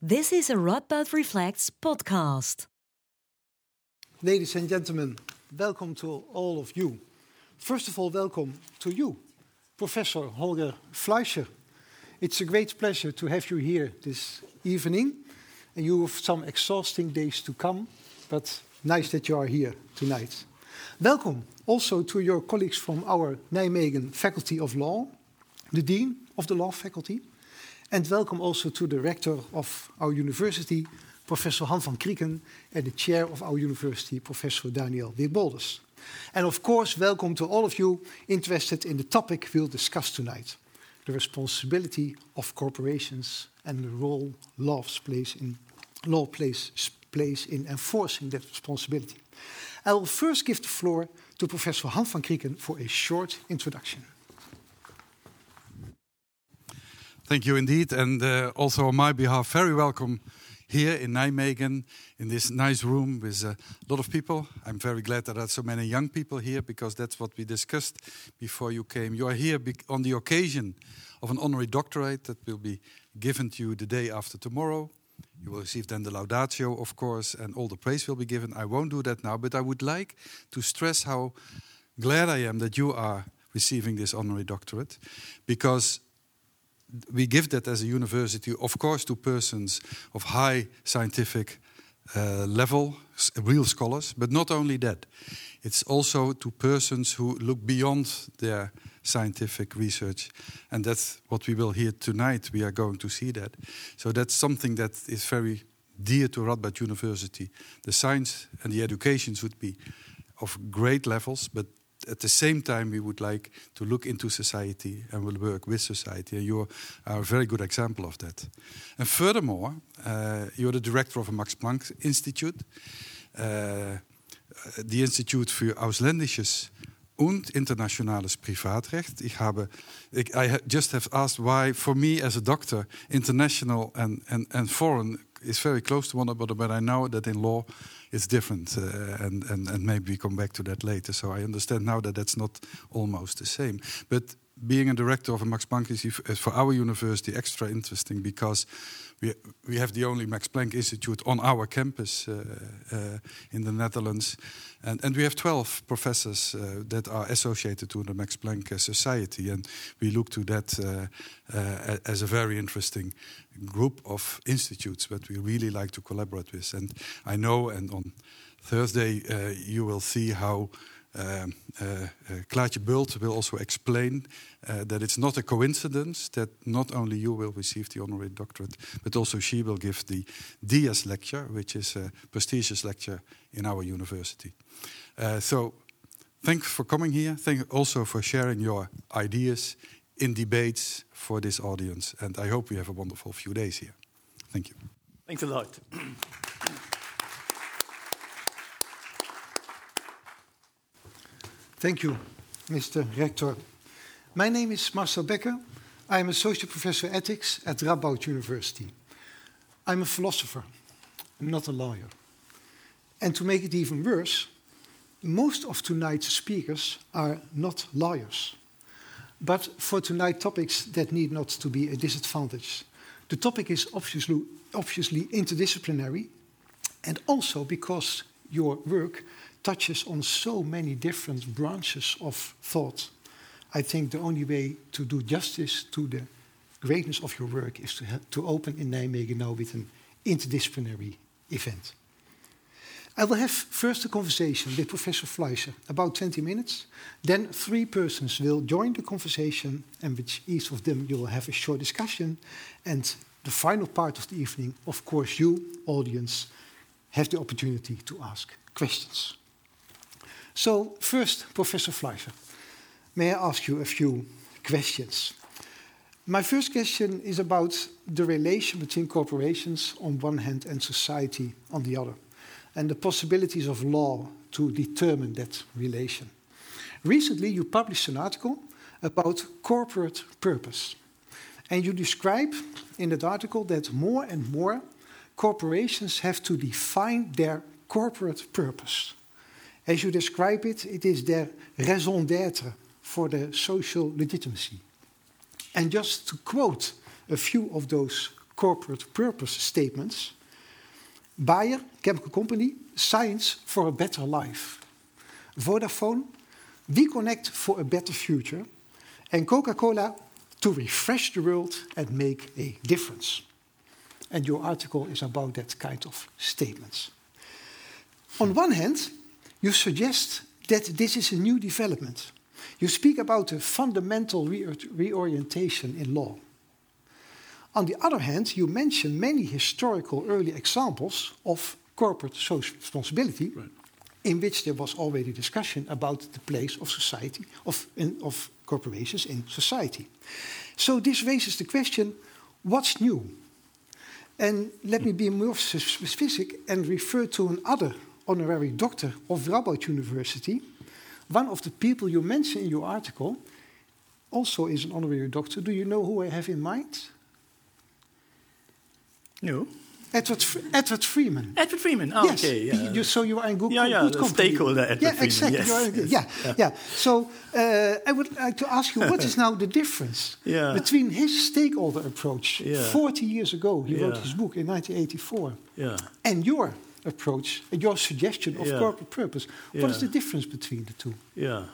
This is a Radboud Reflects podcast. Ladies and gentlemen, welcome to all of you. First of all, welcome to you, Professor Holger Fleischer. It's a great pleasure to have you here this evening, and you have some exhausting days to come, but nice that you are here tonight. Welcome also to your colleagues from our Nijmegen Faculty of Law, the Dean of the Law Faculty, and welcome also to the rector of our university, Professor Han van Krieken, and the chair of our university, Professor Daniel Wigboldus. And of course, welcome to all of you interested in the topic we'll discuss tonight the responsibility of corporations and the role law plays in, law plays, plays in enforcing that responsibility. I will first give the floor to Professor Han van Krieken for a short introduction. Thank you indeed. And uh, also on my behalf, very welcome here in Nijmegen in this nice room with a lot of people. I'm very glad that there are so many young people here because that's what we discussed before you came. You are here on the occasion of an honorary doctorate that will be given to you the day after tomorrow. You will receive then the laudatio, of course, and all the praise will be given. I won't do that now, but I would like to stress how glad I am that you are receiving this honorary doctorate because we give that as a university, of course, to persons of high scientific uh, level, real scholars, but not only that. It's also to persons who look beyond their scientific research. And that's what we will hear tonight. We are going to see that. So that's something that is very dear to Radboud University. The science and the education should be of great levels, but at the same time, we would like to look into society and will work with society. And you are a very good example of that. And furthermore, uh, you're the director of a Max Planck Institute, uh, the Institute für Ausländisches und internationales Privatrecht. Ich habe, ik, I just have asked why, for me as a doctor, international and, and, and foreign is very close to one another, but I know that in law it's different, uh, and, and and maybe we come back to that later. So I understand now that that's not almost the same. But being a director of a Max Planck is for our university extra interesting because we we have the only Max Planck Institute on our campus uh, uh, in the Netherlands, and and we have twelve professors uh, that are associated to the Max Planck uh, Society, and we look to that uh, uh, as a very interesting group of institutes that we really like to collaborate with. And I know, and on Thursday you will see how. Uh, uh, Klaartje Bult will also explain that it's not a coincidence that not only you will receive the honorary doctorate, but also she will give the Dies lecture, which is a prestigious lecture in our university. So, thanks for coming here. Thank also for sharing your ideas in debates for this audience. And I hope we have a wonderful few days here. Thank you. Thanks a lot. Thank you, Mr. Rector. My name is Marcel Becker. I am Associate Professor Ethics at Radboud University. I'm a philosopher, not a lawyer. And to make it even worse, most of tonight's speakers are not lawyers. But for tonight's topics, that need not to be a disadvantage. The topic is obviously, obviously interdisciplinary, and also because your work touches on so many different branches of thought. I think the only way to do justice to the greatness of your work is to, to open in Nijmegen now with an interdisciplinary event. I will have first a conversation with Professor Fleischer, about 20 minutes. Then three persons will join the conversation, and with each of them you will have a short discussion. And the final part of the evening, of course, you, audience, have the opportunity to ask questions. So, first, Professor Fleischer, may I ask you a few questions? My first question is about the relation between corporations on one hand and society on the other, and the possibilities of law to determine that relation. Recently, you published an article about corporate purpose. And you describe in that article that more and more corporations have to define their corporate purpose. As you describe it, it is their raison d'etre for the social legitimacy. And just to quote a few of those corporate purpose statements Bayer Chemical Company, Science for a Better Life. Vodafone, We Connect for a Better Future. And Coca Cola, To Refresh the World and Make a Difference. And your article is about that kind of statements. On one hand, you suggest that this is a new development. You speak about a fundamental re reorientation in law. On the other hand, you mention many historical early examples of corporate social responsibility right. in which there was already discussion about the place of society, of, in, of corporations in society. So this raises the question, what's new? And let me be more specific and refer to another honorary doctor of Radboud University. One of the people you mention in your article also is an honorary doctor. Do you know who I have in mind? No. Edward, Edward Freeman. Edward Freeman. Oh, yes. okay. Yeah. You, so you are in good, yeah, yeah, good company. stakeholder Edward yeah, Freeman. Exactly. Yes, yes. Yeah, yeah, yeah. So uh, I would like to ask you, what is now the difference yeah. between his stakeholder approach yeah. 40 years ago, he wrote his book in 1984, yeah. and your approach, and your suggestion of Yeah. corporate purpose? What Yeah. is the difference between the two? Yeah.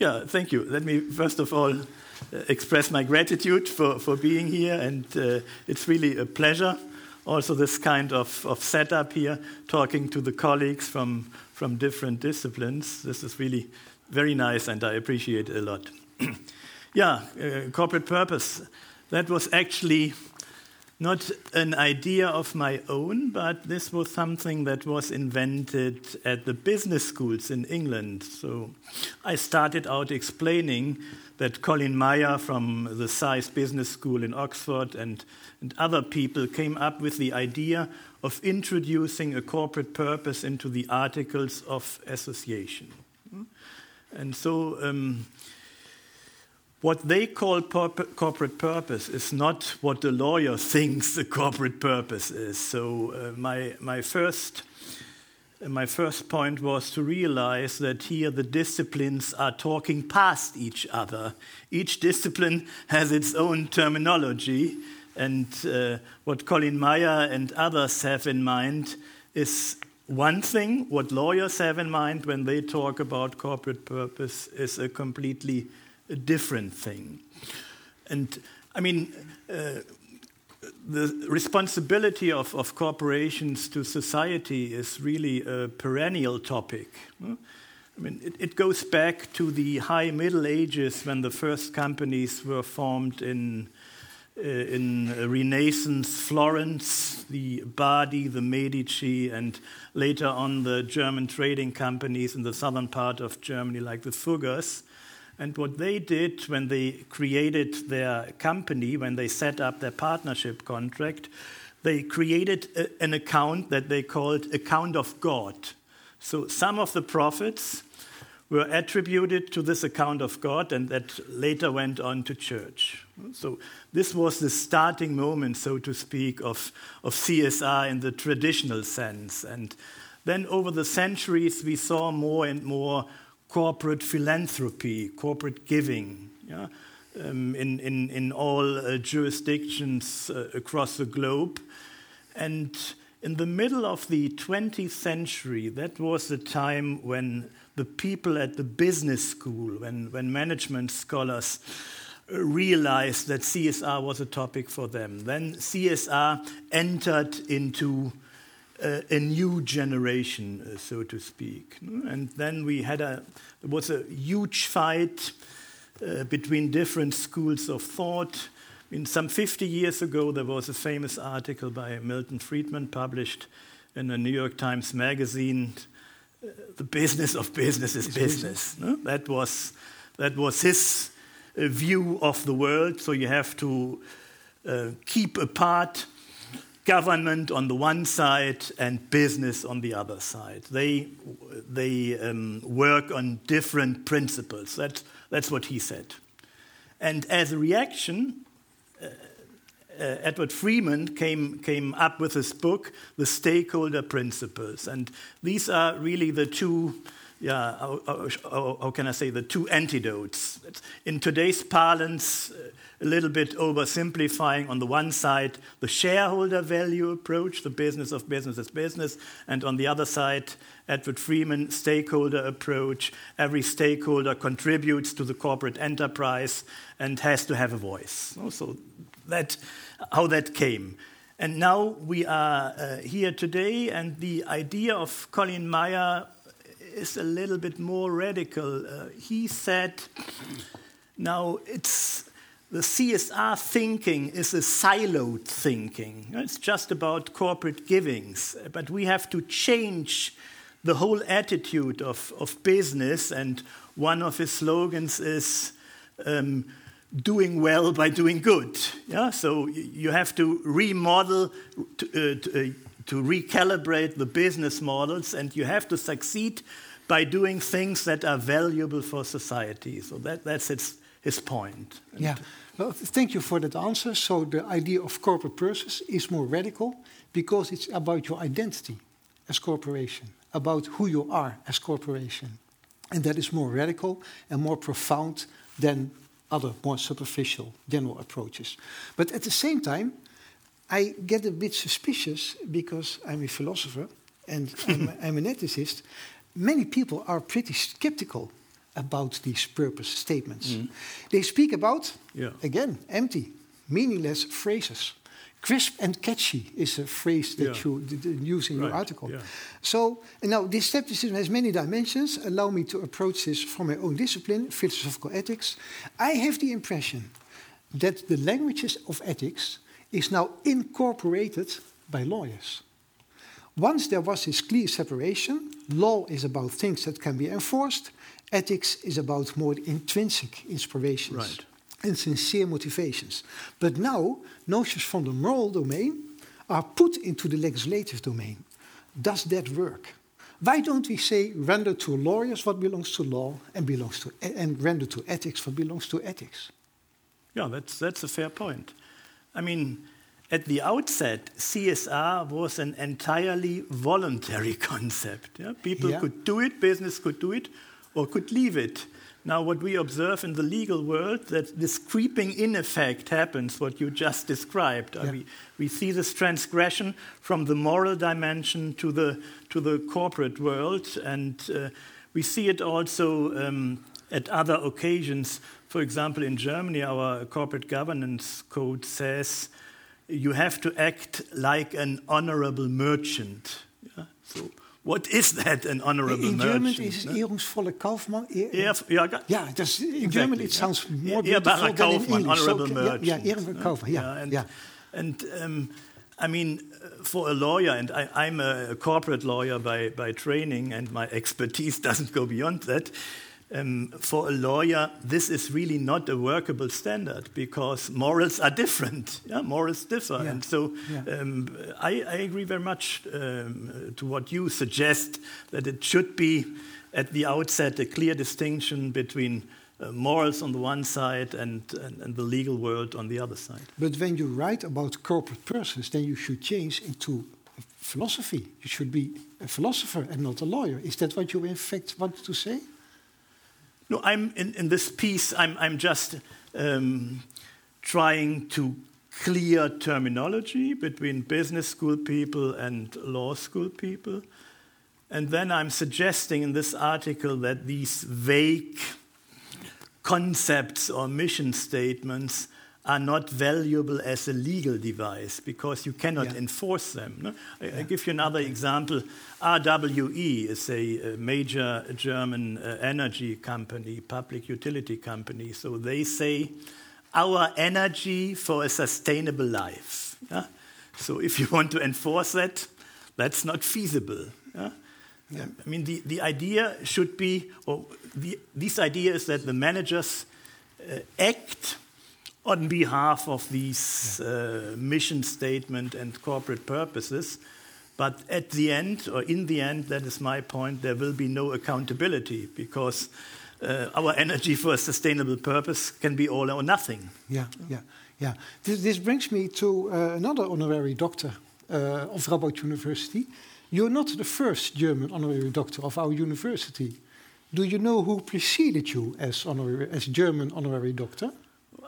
Yeah, thank you. Let me first of all uh, express my gratitude for, for being here, and uh, it's really a pleasure. Also, this kind of, of setup here, talking to the colleagues from, from different disciplines. This is really very nice, and I appreciate it a lot. yeah, uh, corporate purpose. That was actually not an idea of my own, but this was something that was invented at the business schools in England. So I started out explaining that Colin Mayer from the Saïd Business School in Oxford and, and other people came up with the idea of introducing a corporate purpose into the Articles of Association. And so um, what they call purpo- corporate purpose is not what the lawyer thinks the corporate purpose is. So uh, my, my, first, my first point was to realize that here the disciplines are talking past each other. Each discipline has its own terminology, and uh, what Colin Mayer and others have in mind is one thing. What lawyers have in mind when they talk about corporate purpose is a completely a different thing. And I mean, uh, the responsibility of, of corporations to society is really a perennial topic. I mean, it, it, goes back to the high Middle Ages when the first companies were formed in, uh, in Renaissance Florence, the Bardi, the Medici, and later on the German trading companies in the southern part of Germany, like the Fuggers. And what they did when they created their company, when they set up their partnership contract, they created a, an account that they called account of God. So some of the profits were attributed to this account of God and that later went on to church. So this was the starting moment, so to speak, of, of CSR in the traditional sense. And then over the centuries, we saw more and more corporate philanthropy, corporate giving, yeah, um, in, in, in all uh, jurisdictions uh, across the globe. And in the middle of the 20th century, that was the time when the people at the business school, when, when management scholars uh, realized that CSR was a topic for them. Then CSR entered into a new generation, uh, so to speak. And then we had a, there was a huge fight uh, between different schools of thought. In some 50 years ago, there was a famous article by Milton Friedman published in the New York Times Magazine. Uh, the business of business is business. No? That was that was his view of the world. So you have to uh, keep apart government on the one side and business on the other side. They, they um, work on different principles. That's, that's what he said. And as a reaction, uh, uh, Edward Freeman came, came up with his book, The Stakeholder Principles. And these are really the two yeah, how, how, how, can I say, the two antidotes. In today's parlance, a little bit oversimplifying on the one side, the shareholder value approach, the business of business is business, and on the other side, Edward Freeman stakeholder approach. Every stakeholder contributes to the corporate enterprise and has to have a voice. So that how that came. And now we are uh, here today, and the idea of Colin Mayer is a little bit more radical. Uh, he said, now it's the CSR thinking is a siloed thinking. It's just about corporate givings, but we have to change the whole attitude of, of business. And one of his slogans is um, doing well by doing good. Yeah? So you have to remodel, to, uh, to, uh, to recalibrate the business models, and you have to succeed by doing things that are valuable for society. So that, that's its, his point. yeah. Well, thank you for that answer. So the idea of corporate purpose is more radical because it's about your identity as corporation, about who you are as corporation. And that is more radical and more profound than other more superficial general approaches. But at the same time, I get a bit suspicious because I'm a philosopher and I'm, I'm an ethicist. Many people are pretty skeptical about these purpose statements. Mm. They speak about, yeah. again, empty, meaningless phrases. Crisp and catchy is a phrase that yeah. you use in right. your article. Yeah. So, now this skepticism has many dimensions. Allow me to approach this from my own discipline, philosophical ethics. I have the impression that the languages of ethics is now incorporated by lawyers. Once there was this clear separation, law is about things that can be enforced, ethics is about more intrinsic inspirations. Right and sincere motivations. But now, notions from the moral domain are put into the legislative domain. Does that work? Why don't we say render to lawyers what belongs to law and belongs to and render to ethics what belongs to ethics? Yeah, that's that's a fair point. I mean, at the outset, CSR was an entirely voluntary concept. Yeah? People yeah. could do it, business could do it, or could leave it. Now, what we observe in the legal world, that this creeping in effect happens, what you just described. Yeah. We, we see this transgression from the moral dimension to the, to the corporate world, and uh, we see it also um, at other occasions. For example, in Germany, our corporate governance code says you have to act like an honorable merchant. Yeah? So what is that, an honorable in merchant? In German is it ehrungsvolle Kaufmann. yeah, yeah, yeah in exactly, German it sounds more beautiful than in English. honorable so, merchant. Yeah, yeah ehrungsvolle Kaufmann, yeah. yeah. And, yeah. and um, I mean, for a lawyer, and I, am a corporate lawyer by, by training, and my expertise doesn't go beyond that um, for a lawyer, this is really not a workable standard because morals are different. Yeah? Morals differ. Yeah. And so yeah. um, I, I, agree very much um, to what you suggest that it should be at the outset a clear distinction between uh, morals on the one side and, and, and, the legal world on the other side. But when you write about corporate persons, then you should change into philosophy. You should be a philosopher and not a lawyer. Is that what you in fact want to say? No, I'm in, in this piece, I'm, I'm just um, trying to clear terminology between business school people and law school people. And then I'm suggesting in this article that these vague concepts or mission statements are not valuable as a legal device because you cannot yeah. enforce them. No? I, yeah. I, give you another example. RWE is a, a major German uh, energy company, public utility company. So they say, our energy for a sustainable life. Yeah? So if you want to enforce that, that's not feasible. Yeah? Yeah. I mean, the, the idea should be, or the, this idea is that the managers uh, act on behalf of these uh, mission statement and corporate purposes. But at the end, or in the end, that is my point, there will be no accountability because uh, our energy for a sustainable purpose can be all or nothing. Yeah, yeah, yeah. This, this brings me to uh, another honorary doctor uh, of Radboud University. You're not the first German honorary doctor of our university. Do you know who preceded you as, honorary, as German honorary doctor?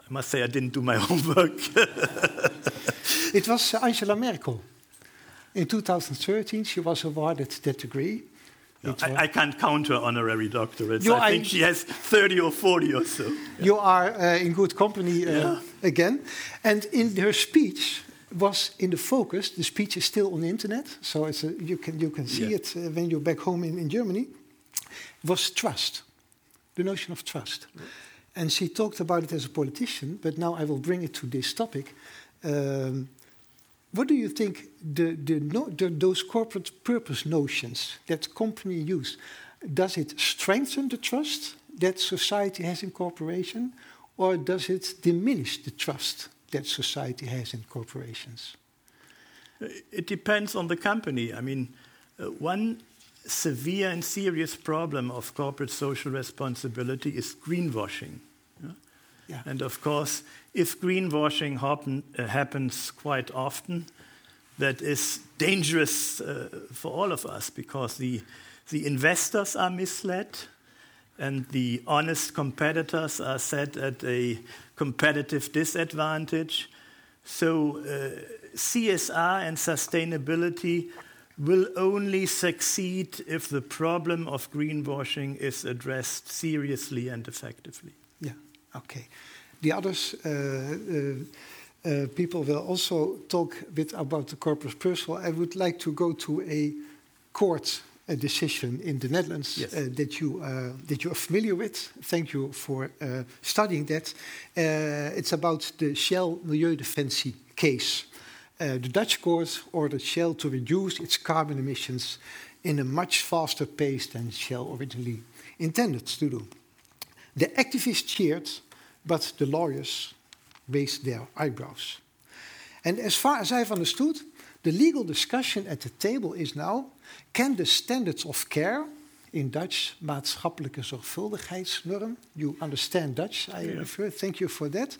I must say I didn't do my homework. it was Angela Merkel. In 2013, she was awarded that degree. No, I, I, can't count her honorary doctorates. You I think she has 30 or 40 or so. You are uh, in good company uh, Yeah. again. And in her speech was in the focus. The speech is still on the internet, so it's a, you can you can see Yeah. it uh, when you're back home in, in Germany. Was trust, the notion of trust, and she talked about it as a politician. But now I will bring it to this topic. Um, what do you think the, the, no, the, those corporate purpose notions that company use, does it strengthen the trust that society has in corporation, or does it diminish the trust that society has in corporations? It depends on the company. I mean, uh, one severe and serious problem of corporate social responsibility is greenwashing. Yeah? And of course, if greenwashing happen, uh, happens quite often, that is dangerous uh, for all of us because the, the investors are misled and the honest competitors are set at a competitive disadvantage. So, uh, CSR and sustainability will only succeed if the problem of greenwashing is addressed seriously and effectively. Okay. The others, uh, uh, uh, people will also talk a bit about the corpus personal. I would like to go to a court a decision in the Netherlands Yes. uh, that you uh, that you are familiar with. Thank you for uh, studying that. Uh, it's about the Shell Milieudefensie case. Uh, the Dutch court ordered Shell to reduce its carbon emissions in a much faster pace than Shell originally intended to do. The activists cheered, but the lawyers raised their eyebrows. And as far as I've understood, the legal discussion at the table is now can the standards of care, in Dutch, maatschappelijke zorgvuldigheidsnorm, you understand Dutch, I Yeah. refer, thank you for that.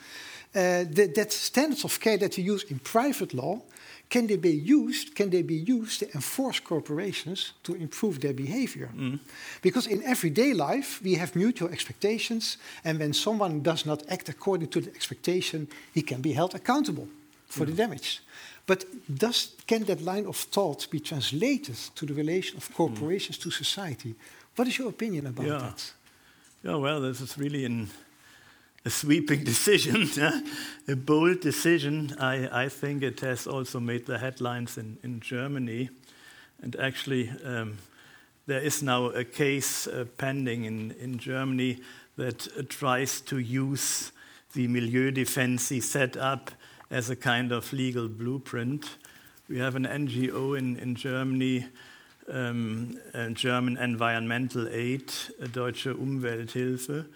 Uh, the, that standards of care that you use in private law, can they be used, can they be used to enforce corporations to improve their behavior? Mm. Because in everyday life, we have mutual expectations, and when someone does not act according to the expectation, he can be held accountable for the mm. damage. But does, can that line of thought be translated to the relation of mm. corporations to society? What is your opinion about Yeah. that? Yeah, well, this is really an, a sweeping decision, a bold decision. I, I think it has also made the headlines in, in Germany. And actually, um, there is now a case uh, pending in, in Germany that uh, tries to use the Milieudefensie set up as a kind of legal blueprint. We have an NGO in, in Germany, um, German Environmental Aid, Deutsche Umwelthilfe,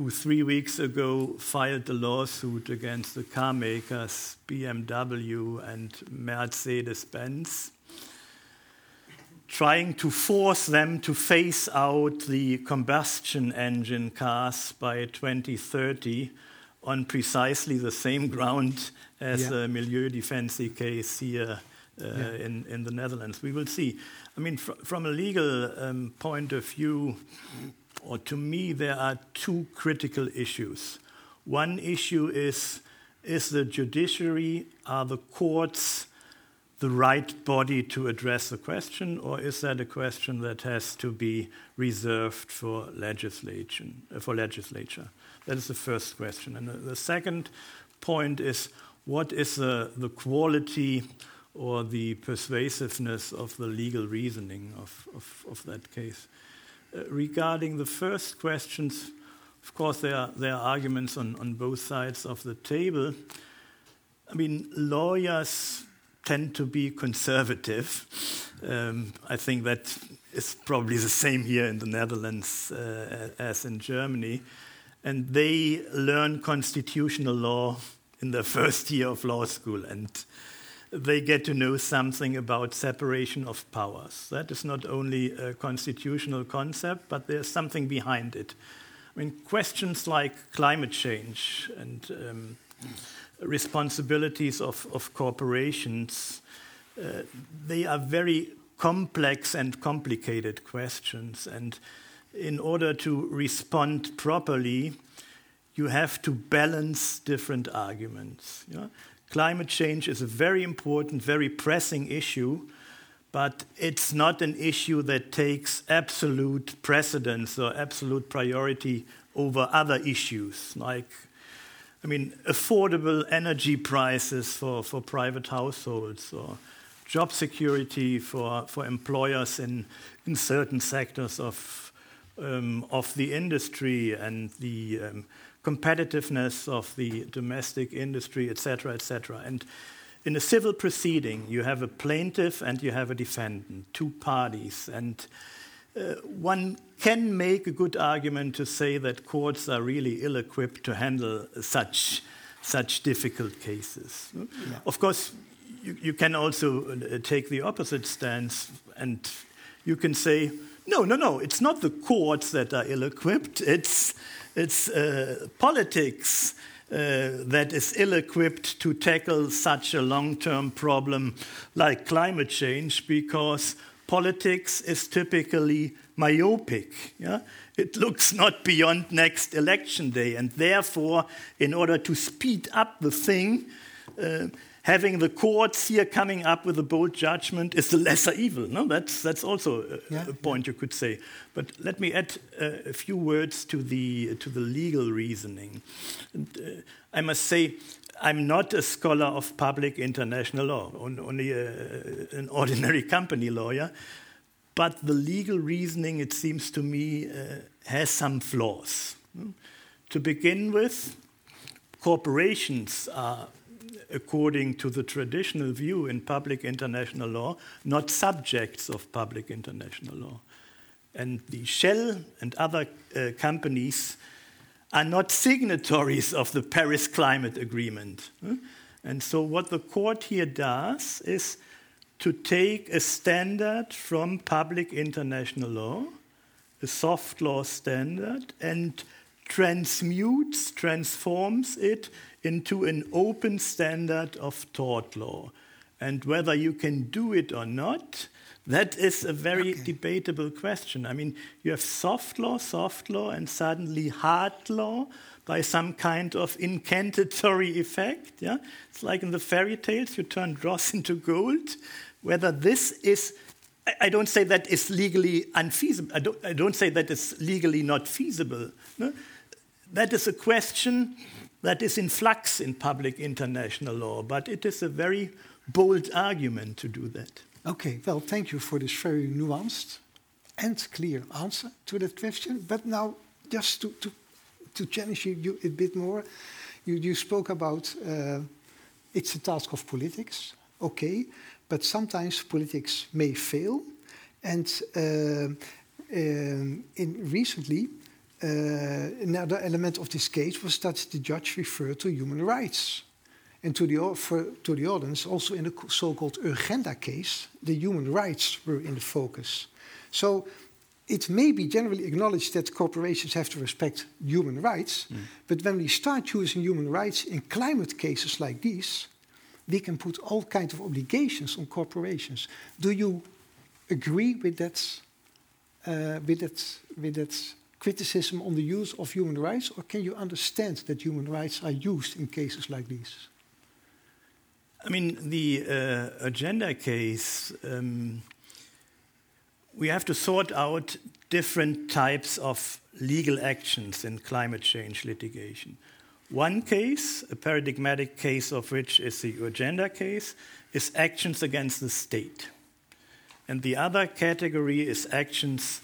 who three weeks ago filed a lawsuit against the car makers BMW and Mercedes Benz, trying to force them to phase out the combustion engine cars by 2030 on precisely the same ground as Yeah. the Milieudefensie case here uh, Yeah. in, in the Netherlands. We will see. I mean, fr- from a legal um, point of view, or to me, there are two critical issues. One issue is is the judiciary, are the courts the right body to address the question, or is that a question that has to be reserved for legislation? For legislature, that is the first question. And the, the second point is what is the, the quality or the persuasiveness of the legal reasoning of, of, of that case? Uh, regarding the first questions, of course, there are, there are arguments on, on both sides of the table. I mean, lawyers tend to be conservative. Um, I think that is probably the same here in the Netherlands uh, as in Germany. And they learn constitutional law in their first year of law school, and they get to know something about separation of powers. That is not only a constitutional concept, but there's something behind it. I mean, questions like climate change and um, responsibilities of, of corporations, uh, they are very complex and complicated questions. And in order to respond properly, you have to balance different arguments. Yeah? Climate change is a very important, very pressing issue, but it's not an issue that takes absolute precedence or absolute priority over other issues. Like I mean, affordable energy prices for, for private households or job security for, for employers in, in certain sectors of, um, of the industry and the um, competitiveness of the domestic industry, etc., etc. And in a civil proceeding, you have a plaintiff and you have a defendant, two parties. And uh, one can make a good argument to say that courts are really ill equipped to handle such, such difficult cases. Yeah. Of course, you, you, can also uh, take the opposite stance and you can say, no, no, no, it's not the courts that are ill equipped, it's, it's uh, politics. Uh, that is ill equipped to tackle such a long term problem like climate change because politics is typically myopic. Yeah? It looks not beyond next election day, and therefore, in order to speed up the thing, uh, having the courts here coming up with a bold judgment is the lesser evil. No, that's that's also a, yeah. a point you could say. But let me add uh, a few words to the to the legal reasoning. And, uh, I must say I'm not a scholar of public international law, only a, an ordinary company lawyer. But the legal reasoning, it seems to me, uh, has some flaws. To begin with, corporations are, according to the traditional view in public international law, not subjects of public international law. And the Shell and other uh, companies are not signatories of the Paris Climate Agreement. And so, what the court here does is to take a standard from public international law, a soft law standard, and transmutes, transforms it into an open standard of tort law. And whether you can do it or not that is a very okay. debatable question. I mean, you have soft law, soft law, and suddenly hard law by some kind of incantatory effect. Yeah? It's like in the fairy tales, you turn dross into gold. Whether this is, I don't say that is legally unfeasible. I don't, I don't say that is legally not feasible. No? That is a question that is in flux in public international law, but it is a very bold argument to do that. Okay, well, thank you for this very nuanced and clear answer to that question. But now, just to, to, to challenge you, a bit more, you, you spoke about uh, it's a task of politics, okay, but sometimes politics may fail. And uh, um, in recently, another element of this case was that the judge referred to human rights. And to the, for, to the audience, also in the so-called Urgenda case, the human rights were in the focus. So it may be generally acknowledged that corporations have to respect human rights, mm. but when we start using human rights in climate cases like these, we can put all kinds of obligations on corporations. Do you agree with that, uh, with that, with that criticism on the use of human rights, or can you understand that human rights are used in cases like these? I mean, the uh, Urgenda case, um, we have to sort out different types of legal actions in climate change litigation. One case, a paradigmatic case of which is the Urgenda case, is actions against the state. And the other category is actions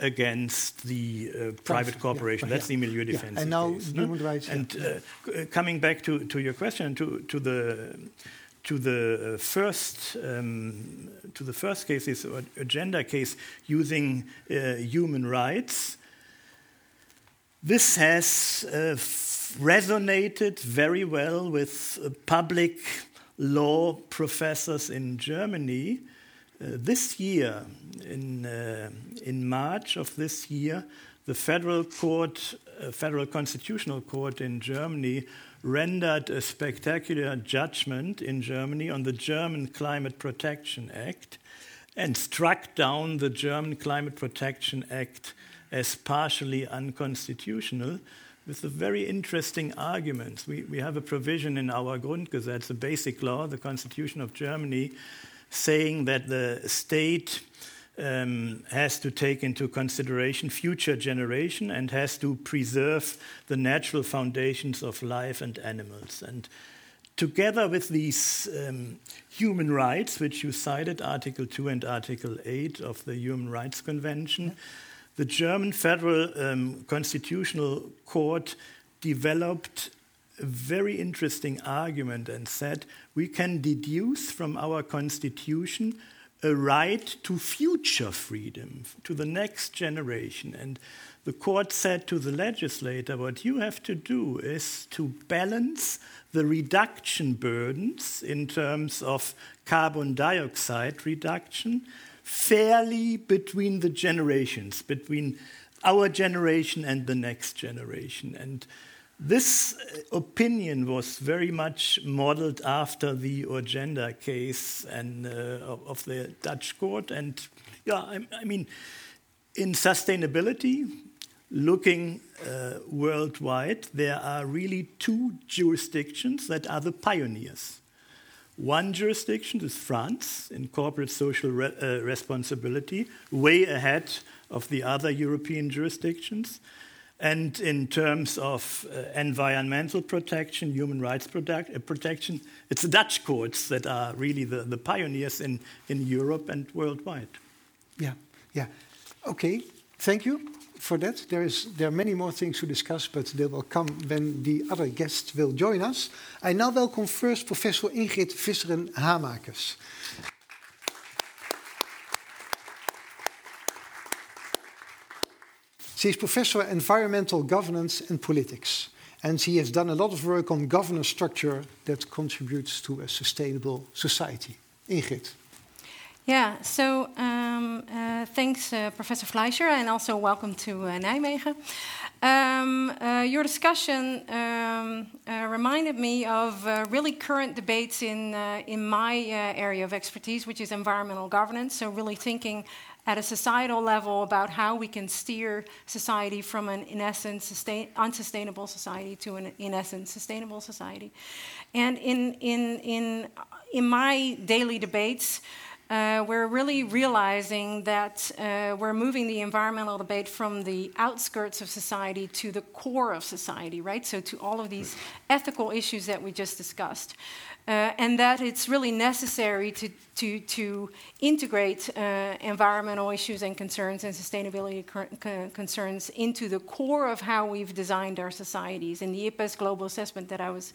against the uh, private corporation. Yeah, That's the Milieudefensie. Yeah. And now case, human no? rights. And uh, coming back to, to your question, to, to the to the first um, to the first case, this Urgenda case using uh, human rights. This has uh, resonated very well with uh, public law professors in Germany. Uh, this year, in, uh, in March of this year, the Federal Court, Federal Constitutional Court in Germany, rendered a spectacular judgment in Germany on the German Climate Protection Act and struck down the German Climate Protection Act as partially unconstitutional with a very interesting arguments. We, we have a provision in our Grundgesetz, the basic law, the Constitution of Germany, saying that the state um, has to take into consideration future generation and has to preserve the natural foundations of life and animals. And together with these um, human rights, which you cited, Article 2 and Article 8 of the Human Rights Convention, the German Federal um, Constitutional Court developed a very interesting argument and said we can deduce from our Constitution a right to future freedom, to the next generation. And the court said to the legislator, what you have to do is to balance the reduction burdens in terms of carbon dioxide reduction fairly between the generations, between our generation and the next generation. And this opinion was very much modeled after the Urgenda case and, uh, of the Dutch court. And yeah, I, I mean, in sustainability, looking uh, worldwide, there are really two jurisdictions that are the pioneers. One jurisdiction is France in corporate social re uh, responsibility, way ahead of the other European jurisdictions. And in terms of uh, environmental protection, human rights uh, protection, it's the Dutch courts that are really the, the pioneers in, in Europe and worldwide. Yeah, yeah. Okay, thank you for that. There, is, there are many more things to discuss, but they will come when the other guests will join us. I now welcome first Professor Ingrid Visseren She is Professor of Environmental Governance and Politics, and she has done a lot of work on governance structure that contributes to a sustainable society. Ingrid. Yeah, so um, uh, thanks, uh, Professor Fleischer, and also welcome to uh, Nijmegen. Um, uh, your discussion um, uh, reminded me of uh, really current debates in, in my area of expertise, which is environmental governance. So, really thinking at a societal level about how we can steer society from an, in essence, sustain, unsustainable society to an, in essence, sustainable society. And in, in, in, in my daily debates, uh, we're really realizing that uh, we're moving the environmental debate from the outskirts of society to the core of society, right? So, to all of these ethical issues that we just discussed. Uh, and that it's really necessary to, to, to integrate uh, environmental issues and concerns and sustainability concerns into the core of how we've designed our societies. In the IPBES Global Assessment that I was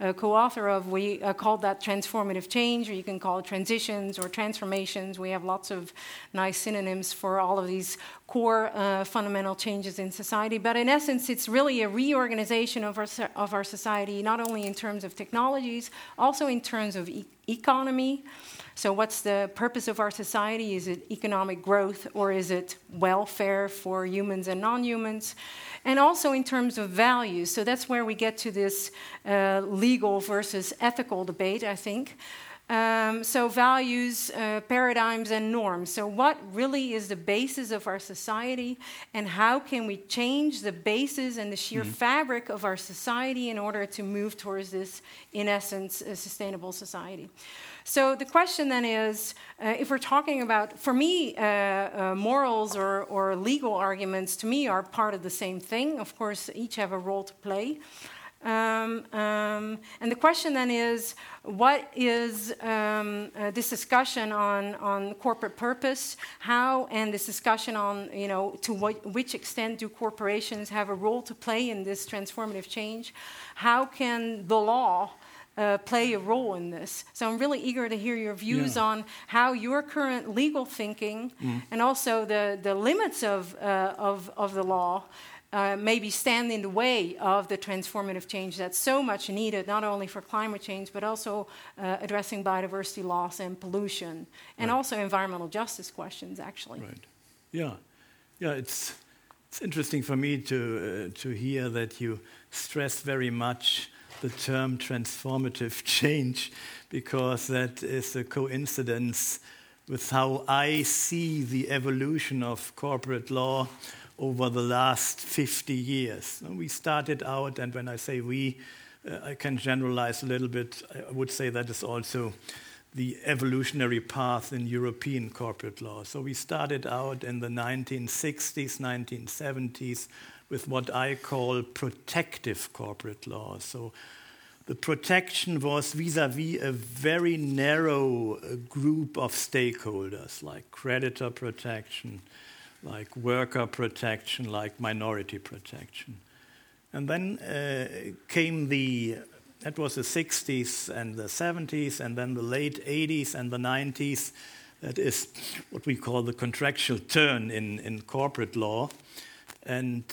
uh, co author of, we uh, called that transformative change, or you can call it transitions or transformations. We have lots of nice synonyms for all of these core uh, fundamental changes in society. But in essence, it's really a reorganization of our, of our society, not only in terms of technologies, also in terms of e economy. So, what's the purpose of our society? Is it economic growth or is it welfare for humans and non humans? And also in terms of values. So, that's where we get to this uh, legal versus ethical debate, I think. Um, so, values, uh, paradigms, and norms. So, what really is the basis of our society, and how can we change the basis and the sheer mm-hmm. fabric of our society in order to move towards this, in essence, a sustainable society? So, the question then is uh, if we're talking about, for me, uh, uh, morals or, or legal arguments to me are part of the same thing. Of course, each have a role to play. Um, um, and the question then is what is um, uh, this discussion on, on corporate purpose? How, and this discussion on, you know, to what, which extent do corporations have a role to play in this transformative change? How can the law uh, play a role in this. So I'm really eager to hear your views yeah. on how your current legal thinking mm. and also the, the limits of, uh, of, of the law uh, maybe stand in the way of the transformative change that's so much needed, not only for climate change, but also uh, addressing biodiversity loss and pollution, and right. also environmental justice questions, actually. Right. Yeah. Yeah, it's, it's interesting for me to, uh, to hear that you stress very much the term transformative change because that is a coincidence with how I see the evolution of corporate law over the last 50 years. We started out, and when I say we, uh, I can generalize a little bit. I would say that is also the evolutionary path in European corporate law. So we started out in the 1960s, 1970s with what I call protective corporate law. So the protection was vis a vis a very narrow uh, group of stakeholders, like creditor protection, like worker protection, like minority protection. And then uh, came the, that was the 60s and the 70s, and then the late 80s and the 90s. That is what we call the contractual turn in, in corporate law. And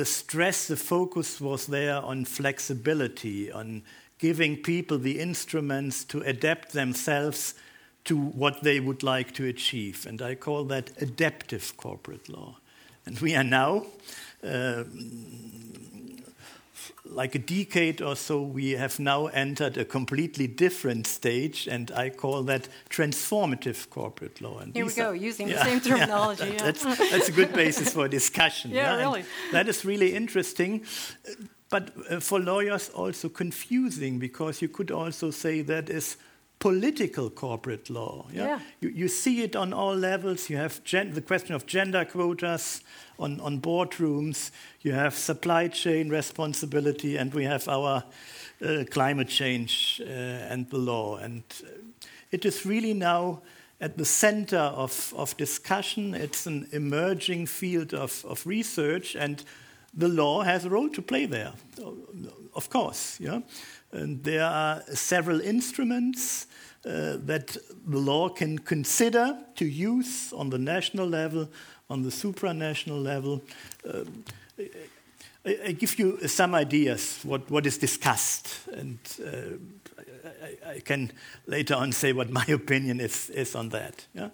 the stress, the focus was there on flexibility, on giving people the instruments to adapt themselves to what they would like to achieve. And I call that adaptive corporate law. And we are now, uh, like a decade or so, we have now entered a completely different stage, and I call that transformative corporate law. And Here we go, are, using yeah, the same terminology. Yeah, yeah. that's, that's a good basis for discussion. Yeah, really. That is really interesting, but uh, for lawyers also confusing because you could also say that is political corporate law. Yeah? Yeah. You, you see it on all levels. You have gen- the question of gender quotas on, on boardrooms, you have supply chain responsibility, and we have our uh, climate change uh, and the law. And uh, it is really now at the center of, of discussion. It's an emerging field of, of research, and the law has a role to play there, of course. Yeah? And there are several instruments uh, that the law can consider to use on the national level, on the supranational level. Uh, I, I, give you some ideas what, what is discussed, and uh, I, I, can later on say what my opinion is, is on that. Yeah?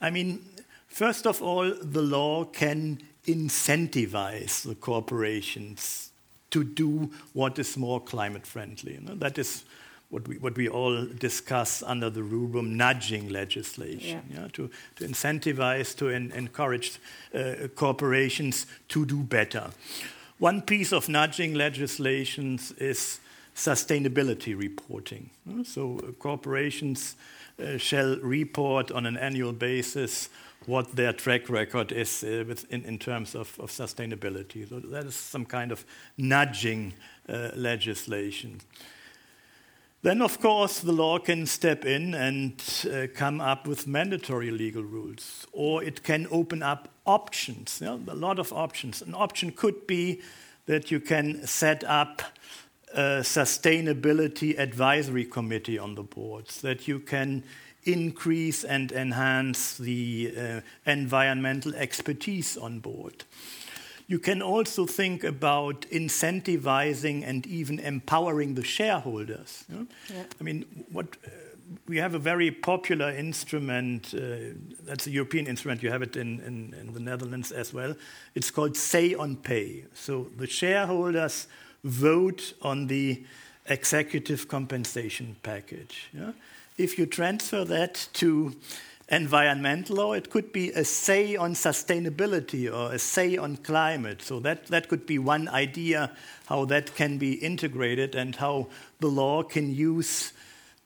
I mean, first of all, the law can incentivize the corporations to do what is more climate friendly. You know? That is what we, what we all discuss under the rubrum nudging legislation, yeah. Yeah? To, to incentivize, to en encourage uh, corporations to do better. One piece of nudging legislation is sustainability reporting. So uh, corporations uh, shall report on an annual basis what their track record is uh, in, terms of, sustainability. So that is some kind of nudging uh, legislation. Then, of course, the law can step in and uh, come up with mandatory legal rules, or it can open up options. A lot of options. An option could be that you can set up a sustainability advisory committee on the boards, that you can increase and enhance the uh, environmental expertise on board. You can also think about incentivizing and even empowering the shareholders. You know? yeah. I mean, what uh, we have a very popular instrument. Uh, that's a European instrument. You have it in, in, in, the Netherlands as well. It's called Say on Pay. So the shareholders vote on the executive compensation package. Yeah? If you transfer that to environmental law, it could be a say on sustainability or a say on climate. So that, that could be one idea how that can be integrated and how the law can use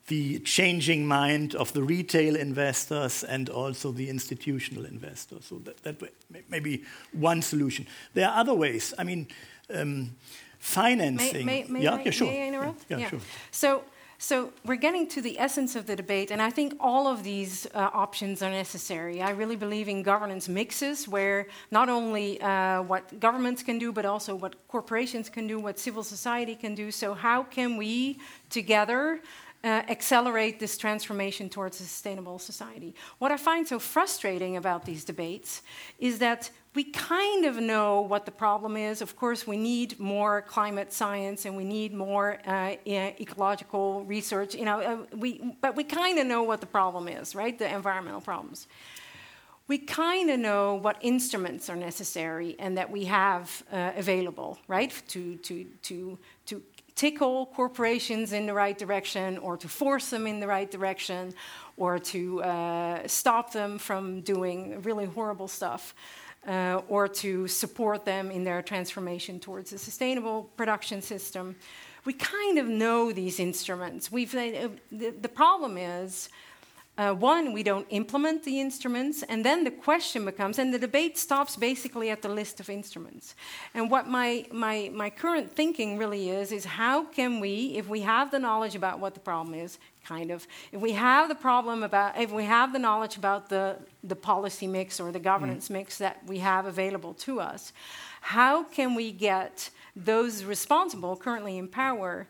the changing mind of the retail investors and also the institutional investors. So that, that may be one solution. There are other ways. I mean, um, financing. May, may, may yeah, I, yeah, sure. May I interrupt? Yeah, yeah, sure. So so we're getting to the essence of the debate, and I think all of these uh, options are necessary. I really believe in governance mixes where not only uh, what governments can do, but also what corporations can do, what civil society can do. So, how can we together uh, accelerate this transformation towards a sustainable society. What I find so frustrating about these debates is that we kind of know what the problem is. Of course, we need more climate science and we need more uh, ecological research. You know, uh, we, but we kind of know what the problem is, right? The environmental problems. We kind of know what instruments are necessary and that we have uh, available, right, to, to, to, to tickle corporations in the right direction or to force them in the right direction or to uh, stop them from doing really horrible stuff. Uh, or to support them in their transformation towards a sustainable production system. We kind of know these instruments. We've, uh, the, the problem is uh, one, we don't implement the instruments, and then the question becomes, and the debate stops basically at the list of instruments. And what my, my, my current thinking really is, is how can we, if we have the knowledge about what the problem is, kind of, if we have the problem about, if we have the knowledge about the, the policy mix or the governance mm. mix that we have available to us, how can we get those responsible, currently in power,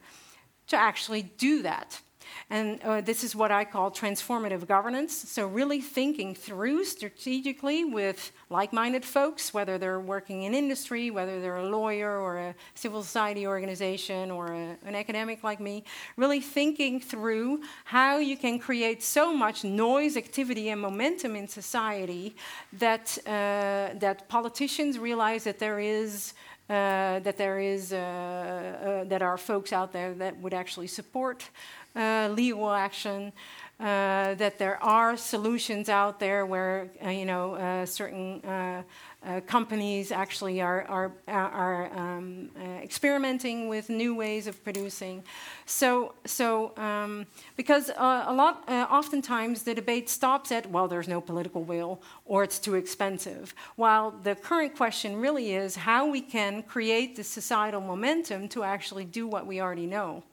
to actually do that? And uh, this is what I call transformative governance. So, really thinking through strategically with like minded folks, whether they're working in industry, whether they're a lawyer or a civil society organization or a, an academic like me, really thinking through how you can create so much noise, activity, and momentum in society that, uh, that politicians realize that there is. Uh, that there is uh, uh, that are folks out there that would actually support uh, legal action. Uh, that there are solutions out there where uh, you know uh, certain uh, uh, companies actually are are, are um, experimenting with new ways of producing. So so um, because a lot oftentimes the debate stops at well there's no political will or it's too expensive. While the current question really is how we can create the societal momentum to actually do what we already know.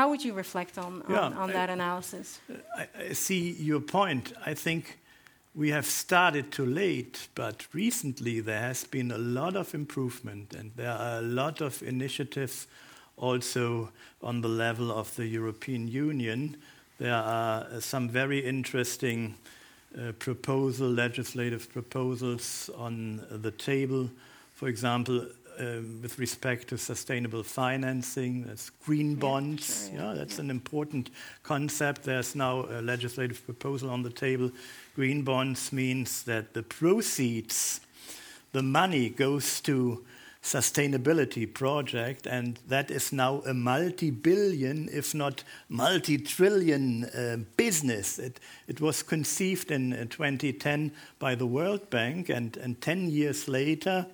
How would you reflect on, on, yeah, on that I, analysis? I, I, see your point. I think we have started too late, but recently there has been a lot of improvement, and there are a lot of initiatives also on the level of the European Union. There are some very interesting uh, proposal, legislative proposals on the table. For example, with respect to sustainable financing, that's green bonds. Yeah, that's an important concept. There's now a legislative proposal on the table. Green bonds means that the proceeds, the money goes to sustainability project, and that is now a multi-billion, if not multi-trillion uh, business. It, it was conceived in uh, 2010 by the World Bank, and, and 10 years later,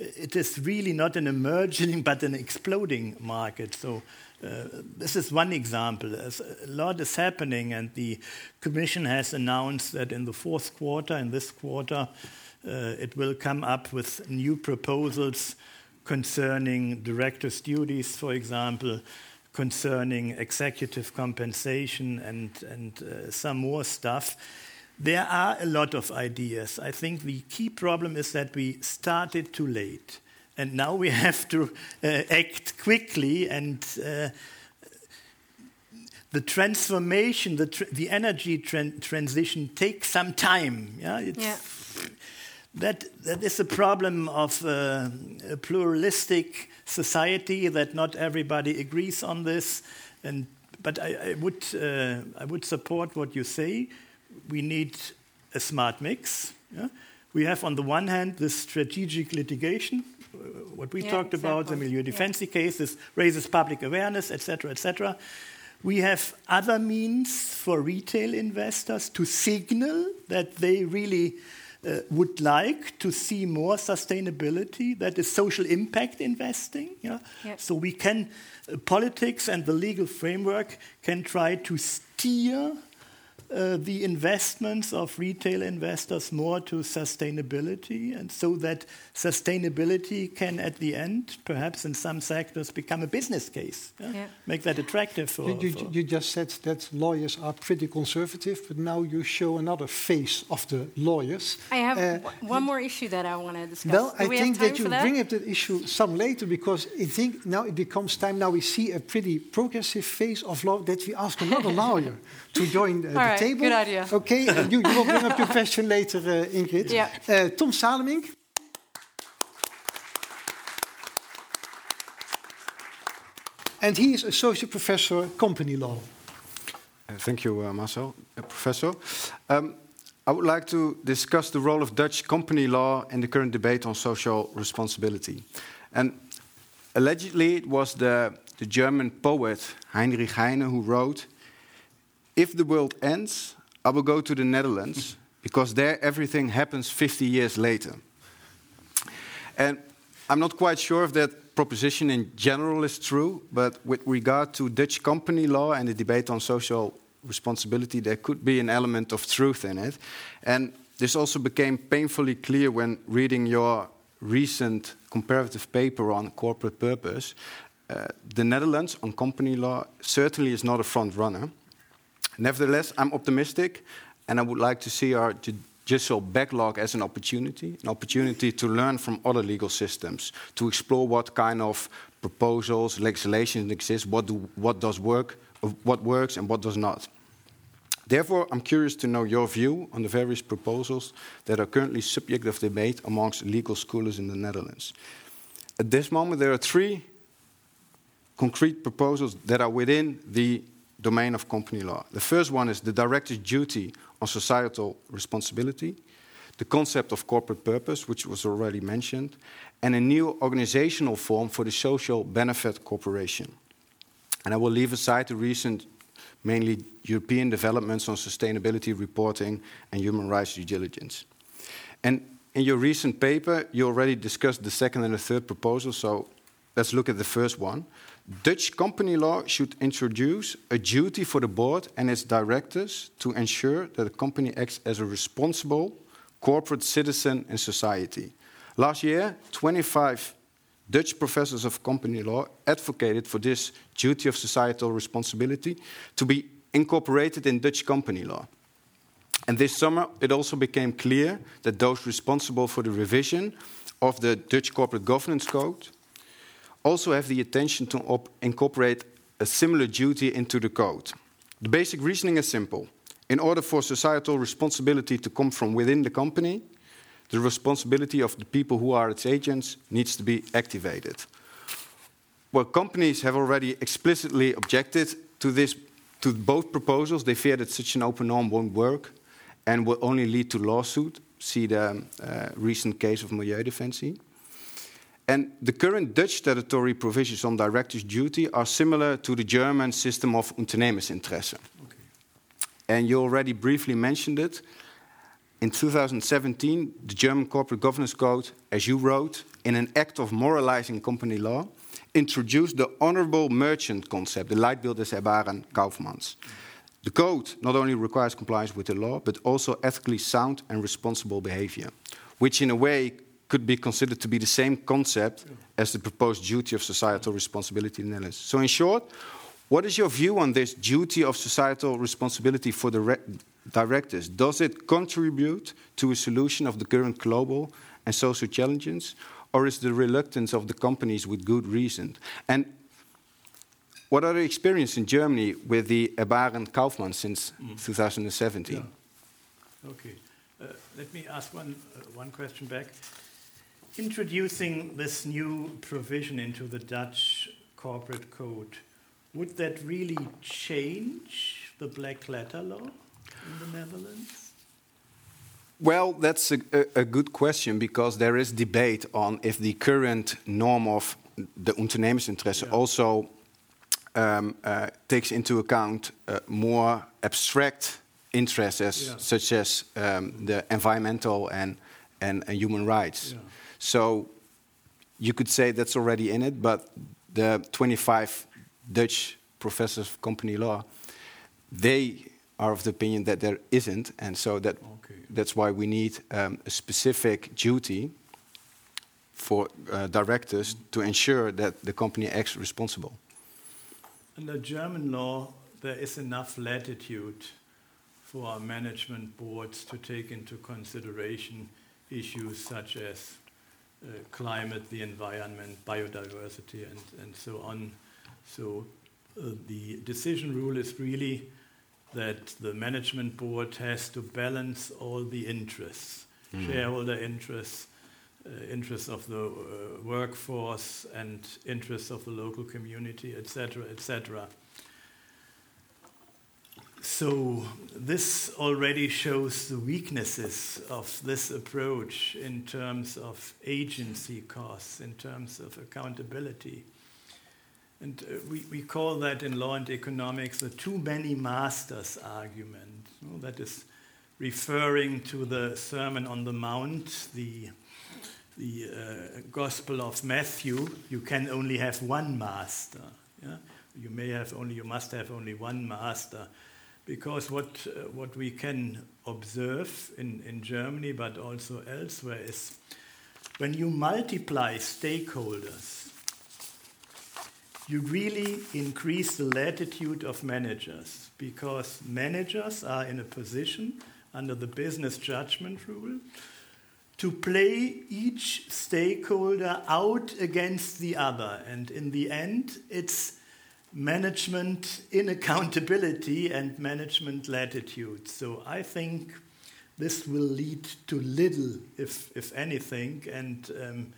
it is really not an emerging but an exploding market. So uh, this is one example. a lot is happening, and the Commission has announced that in the fourth quarter, in this quarter, uh, it will come up with new proposals concerning directors' duties, for example, concerning executive compensation, and, and uh, some more stuff. There are a lot of ideas. I think the key problem is that we started too late. And now we have to uh, act quickly and uh, the transformation, the, tr the energy tran transition takes some time. Yeah, yeah. That, that is a problem of uh, a pluralistic society that not everybody agrees on this. And, but I, I would, uh, I would support what you say we need a smart mix. Yeah? We have, on the one hand, this strategic litigation, uh, what we yeah, talked exactly. about, the Milieudefensie yeah. case, raises public awareness, etc., etc. We have other means for retail investors to signal that they really uh, would like to see more sustainability, that is social impact investing. Yeah? yeah. So we can, uh, politics and the legal framework can try to steer uh, the investments of retail investors more to sustainability, and so that sustainability can, at the end, perhaps in some sectors, become a business case. Yeah? Yeah. Make that attractive for you, you, for you, just said that lawyers are pretty conservative, but now you show another face of the lawyers. I have uh, one more issue that I want to discuss. Well, Do I think that you that? bring up the issue some later because I think now it becomes time. Now we see a pretty progressive face of law that we ask another lawyer to join uh, the right, table. Good idea. Okay, you, you will bring up your question later, uh, Ingrid. Yeah. Uh, Tom Salemink. And he is associate professor company law. Uh, thank you, uh, Marcel, uh, professor. Um, I would like to discuss the role of Dutch company law in the current debate on social responsibility. And allegedly, it was the, the German poet Heinrich Heine who wrote if the world ends, I will go to the Netherlands because there everything happens 50 years later. And I'm not quite sure if that proposition in general is true, but with regard to Dutch company law and the debate on social responsibility, there could be an element of truth in it. And this also became painfully clear when reading your recent comparative paper on corporate purpose. Uh, the Netherlands on company law certainly is not a front runner. Nevertheless, I'm optimistic and I would like to see our judicial backlog as an opportunity, an opportunity to learn from other legal systems, to explore what kind of proposals, legislation exists, what, what does work, what works and what does not. Therefore, I'm curious to know your view on the various proposals that are currently subject of debate amongst legal scholars in the Netherlands. At this moment, there are three concrete proposals that are within the domain of company law. The first one is the director's duty on societal responsibility, the concept of corporate purpose, which was already mentioned, and a new organizational form for the social benefit corporation. And I will leave aside the recent mainly European developments on sustainability reporting and human rights due diligence. And in your recent paper, you already discussed the second and the third proposal, so let's look at the first one. Dutch company law should introduce a duty for the board and its directors to ensure that the company acts as a responsible corporate citizen in society. Last year, 25 Dutch professors of company law advocated for this duty of societal responsibility to be incorporated in Dutch company law. And this summer, it also became clear that those responsible for the revision of the Dutch Corporate Governance Code also have the intention to incorporate a similar duty into the code. The basic reasoning is simple. In order for societal responsibility to come from within the company, the responsibility of the people who are its agents needs to be activated. Well, companies have already explicitly objected to this, to both proposals. They fear that such an open norm won't work and will only lead to lawsuit. See the uh, recent case of Milieudefensie. And the current Dutch statutory provisions on directors' duty are similar to the German system of Unternehmensinteresse. Okay. And you already briefly mentioned it. In 2017, the German Corporate Governance Code, as you wrote, in an act of moralizing company law, introduced the honorable merchant concept, the Leitbild des erbarmen Kaufmanns. The code not only requires compliance with the law, but also ethically sound and responsible behavior, which in a way could be considered to be the same concept as the proposed duty of societal responsibility in the Netherlands. So, in short, what is your view on this duty of societal responsibility for the directors? Does it contribute to a solution of the current global and social challenges, or is the reluctance of the companies with good reason? And what are the experience in Germany with the Erbarmen Kaufmann since mm. 2017? Yeah. Okay. Uh, let me ask one, uh, one question back. Introducing this new provision into the Dutch corporate code, would that really change the black letter law in the Netherlands? Well, that's a, a, a, good question because there is debate on if the current norm of the ondernemersinteresse yeah. also um, uh, takes into account uh, more abstract interests, yeah. such as um, the environmental and, and, and human rights. Yeah. So you could say that's already in it, but the 25 Dutch professors of company law, they are of the opinion that there isn't, and so that okay. that's why we need um, a specific duty for uh, directors to ensure that the company acts responsible. Under German law, there is enough latitude for management boards to take into consideration issues such as climate, the environment, biodiversity, and, and so on. So uh, the decision rule is really that the management board has to balance all the interests, mm. shareholder interests, uh, interests of the uh, workforce, and interests of the local community, etc., etc. So, this already shows the weaknesses of this approach in terms of agency costs, in terms of accountability. And uh, we, we call that in law and economics the too many masters argument. That is referring to the Sermon on the Mount, the, the uh, Gospel of Matthew. You can only have one master. Yeah? You may have only, you must have only one master. Because what, uh, what we can observe in, in Germany, but also elsewhere, is when you multiply stakeholders, you really increase the latitude of managers because managers are in a position under the business judgment rule to play each stakeholder out against the other. And in the end, it's management inaccountability and management latitude. So I think this will lead to little, if, if anything. And um,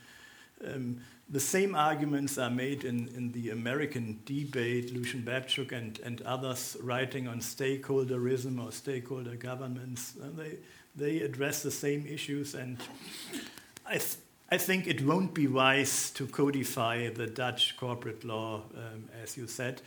um, the same arguments are made in, in the American debate, Lucian Bebchuk and, and others writing on stakeholderism or stakeholder governments. They, they address the same issues, and I, I think it won't be wise to codify the Dutch corporate law, um, as you said.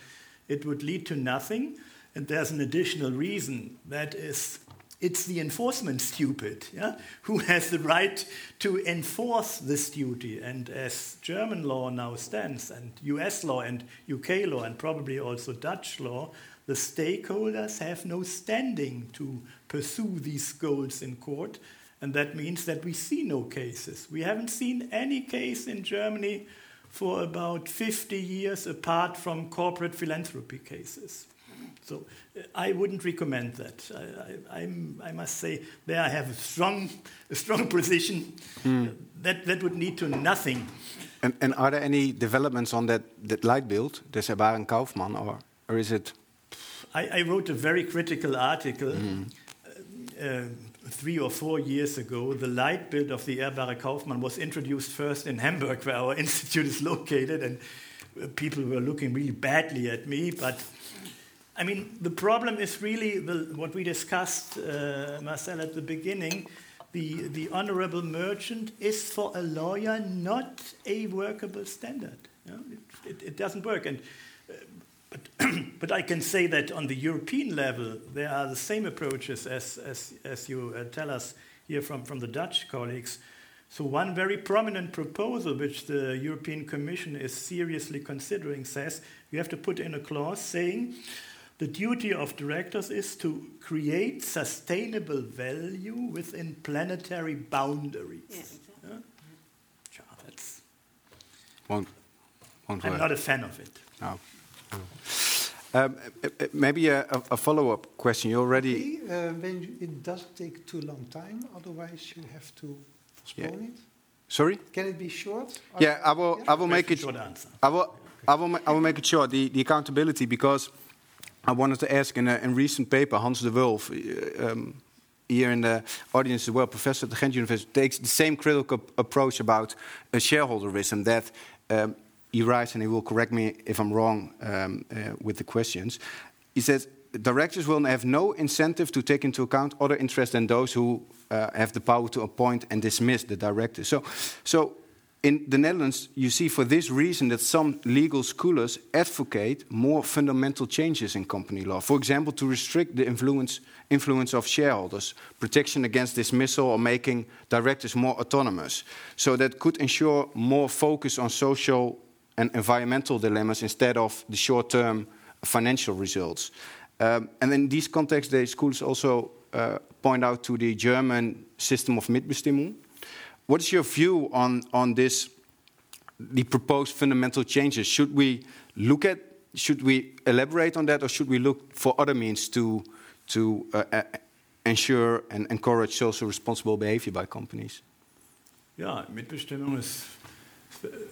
It would lead to nothing, and there's an additional reason that is it's the enforcement stupid yeah? who has the right to enforce this duty. And as German law now stands, and US law and UK law, and probably also Dutch law, the stakeholders have no standing to pursue these goals in court. And that means that we see no cases. We haven't seen any case in Germany for about 50 years apart from corporate philanthropy cases. So uh, I wouldn't recommend that. I, I, I, must say there I have a strong, a strong position. Mm. That, that would lead to nothing. And, and are there any developments on that, that Leitbild, the Baron Kaufmann, or, or is it? I, I wrote a very critical article mm. uh, three or four years ago. The Leitbild of the Ehrbare Kaufmann was introduced first in Hamburg, where our institute is located, and people were looking really badly at me, but I mean, the problem is really the, what we discussed, uh, Marcel, at the beginning. The, the honorable merchant is for a lawyer not a workable standard. You know, it, it, it, doesn't work. And, but, but I can say that on the European level, there are the same approaches as, as, as you uh, tell us here from, from the Dutch colleagues. So, one very prominent proposal which the European Commission is seriously considering says you have to put in a clause saying the duty of directors is to create sustainable value within planetary boundaries. Yeah, exactly. yeah? that's won't, won't I'm not a fan of it. No. Um, maybe a, a follow-up question. You already. Uh, when you, it doesn't take too long time, otherwise you have to postpone yeah. it. Sorry. Can it be short? Yeah, I will. I will make it. Short answer. I will. I will. I will make it short. The, the accountability because I wanted to ask in a, in recent paper, Hans de Wulf, uh, um, here in the audience as well, professor at the Ghent University, takes the same critical approach about uh, shareholderism that um, he writes, and he will correct me if I'm wrong um, uh, with the questions. He says directors will have no incentive to take into account other interests than those who uh, have the power to appoint and dismiss the directors. So, so in the Netherlands, you see for this reason that some legal scholars advocate more fundamental changes in company law. For example, to restrict the influence, influence of shareholders, protection against dismissal, or making directors more autonomous. So that could ensure more focus on social and environmental dilemmas instead of the short term financial results. Um, and in these contexts, the schools also uh, point out to the German system of Mitbestimmung what is your view on, on this, the proposed fundamental changes? Should we look at, should we elaborate on that, or should we look for other means to, to uh, uh, ensure and encourage social responsible behavior by companies? Yeah, Mitbestimmung is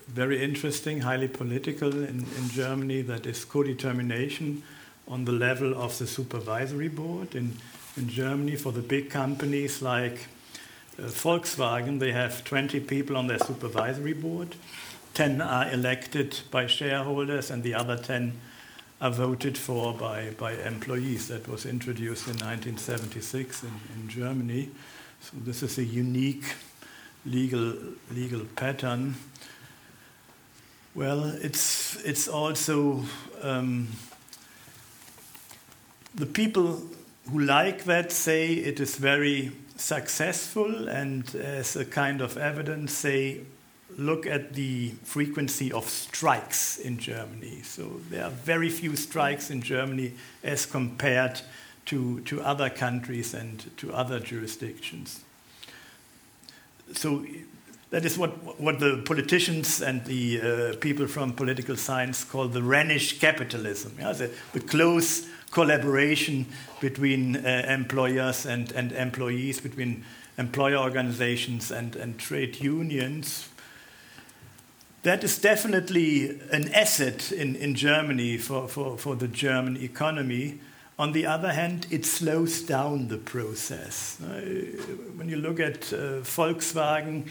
very interesting, highly political in, in Germany. That is co-determination on the level of the supervisory board. In, in Germany, for the big companies like uh, Volkswagen, they have 20 people on their supervisory board. 10 are elected by shareholders, and the other 10 are voted for by, by employees. That was introduced in 1976 in, in Germany. So, this is a unique legal, legal pattern. Well, it's, it's also um, the people who like that say it is very successful, and as a kind of evidence, say, look at the frequency of strikes in Germany. So there are very few strikes in Germany as compared to, to other countries and to other jurisdictions. So that is what, what the politicians and the uh, people from political science call the Rhenish capitalism, yeah? the, the close collaboration between uh, employers and, and employees, between employer organizations and, and trade unions. That is definitely an asset in, in Germany for, for, for the German economy. On the other hand, it slows down the process. Uh, when you look at uh, Volkswagen,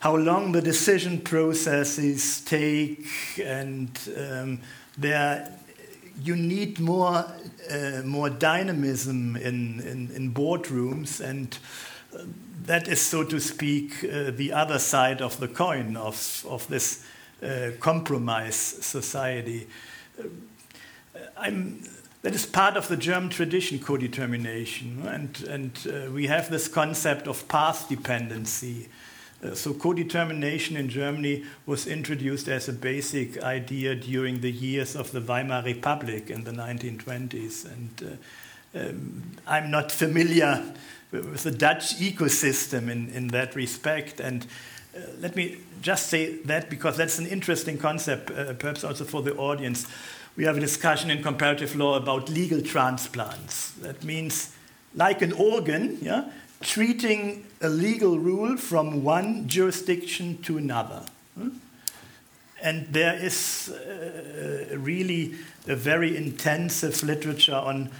how long the decision processes take, and um, there you need more uh, more dynamism in, in, in boardrooms, and uh, that is, so to speak, uh, the other side of the coin of of this uh, compromise society. Uh, I'm that is part of the German tradition, co-determination, and, and uh, we have this concept of path dependency. Uh, so co-determination in Germany was introduced as a basic idea during the years of the Weimar Republic in the 1920s. And uh, um, I'm not familiar with the Dutch ecosystem in, in that respect. And uh, let me just say that because that's an interesting concept, uh, perhaps also for the audience we have a discussion in comparative law about legal transplants. That means, like an organ, yeah, treating a legal rule from one jurisdiction to another. Hmm? And there is uh, really a very intensive literature on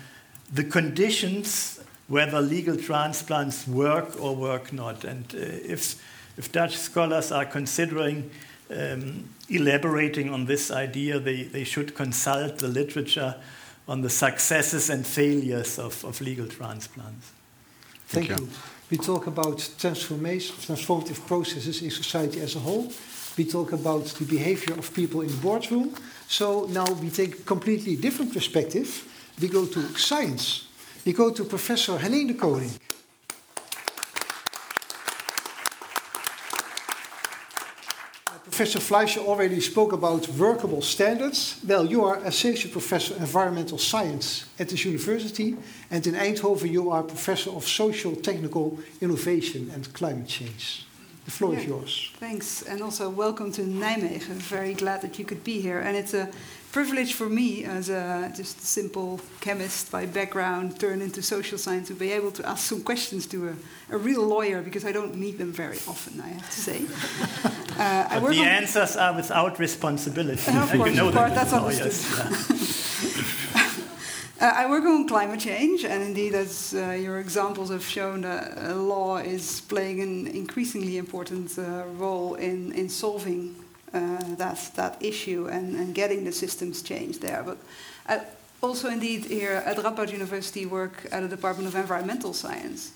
the conditions whether legal transplants work or work not. And uh, if, if Dutch scholars are considering um, elaborating on this idea, they, they should consult the literature on the successes and failures of, of legal transplants. Thank, Thank you. you. We talk about transformation, transformative processes in society as a whole. We talk about the behavior of people in the boardroom. So now we take a completely different perspective. We go to science. We go to Professor Heleen de Coninck. Professor Fleischer already spoke about workable standards. Well, you are Associate Professor Environmental Science at this university, and in Eindhoven you are Professor of Social Technical Innovation and Climate Change. The floor yeah, is yours. Thanks, and also welcome to Nijmegen. Very glad that you could be here, and it's a privilege for me as a just a simple chemist by background turned into social science to be able to ask some questions to a, a real lawyer because I don't meet them very often, I have to say. uh, I the answers are without responsibility. of course, you know part, that's understood. Uh, I work on climate change, and indeed, as uh, your examples have shown, uh, law is playing an increasingly important uh, role in, in solving uh, that, that issue and, and getting the systems changed there. But I also, indeed, here at Radboud University, work at the Department of Environmental Science.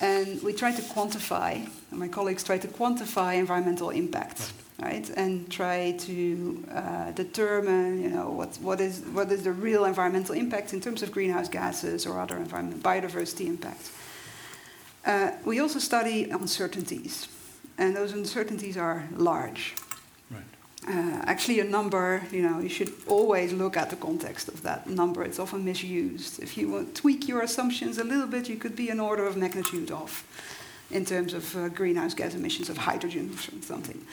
And we try to quantify, my colleagues try to quantify environmental impact, right? And try to uh, determine, you know, what, what, is, what is the real environmental impact in terms of greenhouse gases or other environment, biodiversity impact. Uh, we also study uncertainties, and those uncertainties are large. Uh, actually, a number, you know, you should always look at the context of that number. It's often misused. If you tweak your assumptions a little bit, you could be an order of magnitude off in terms of uh, greenhouse gas emissions of hydrogen or something.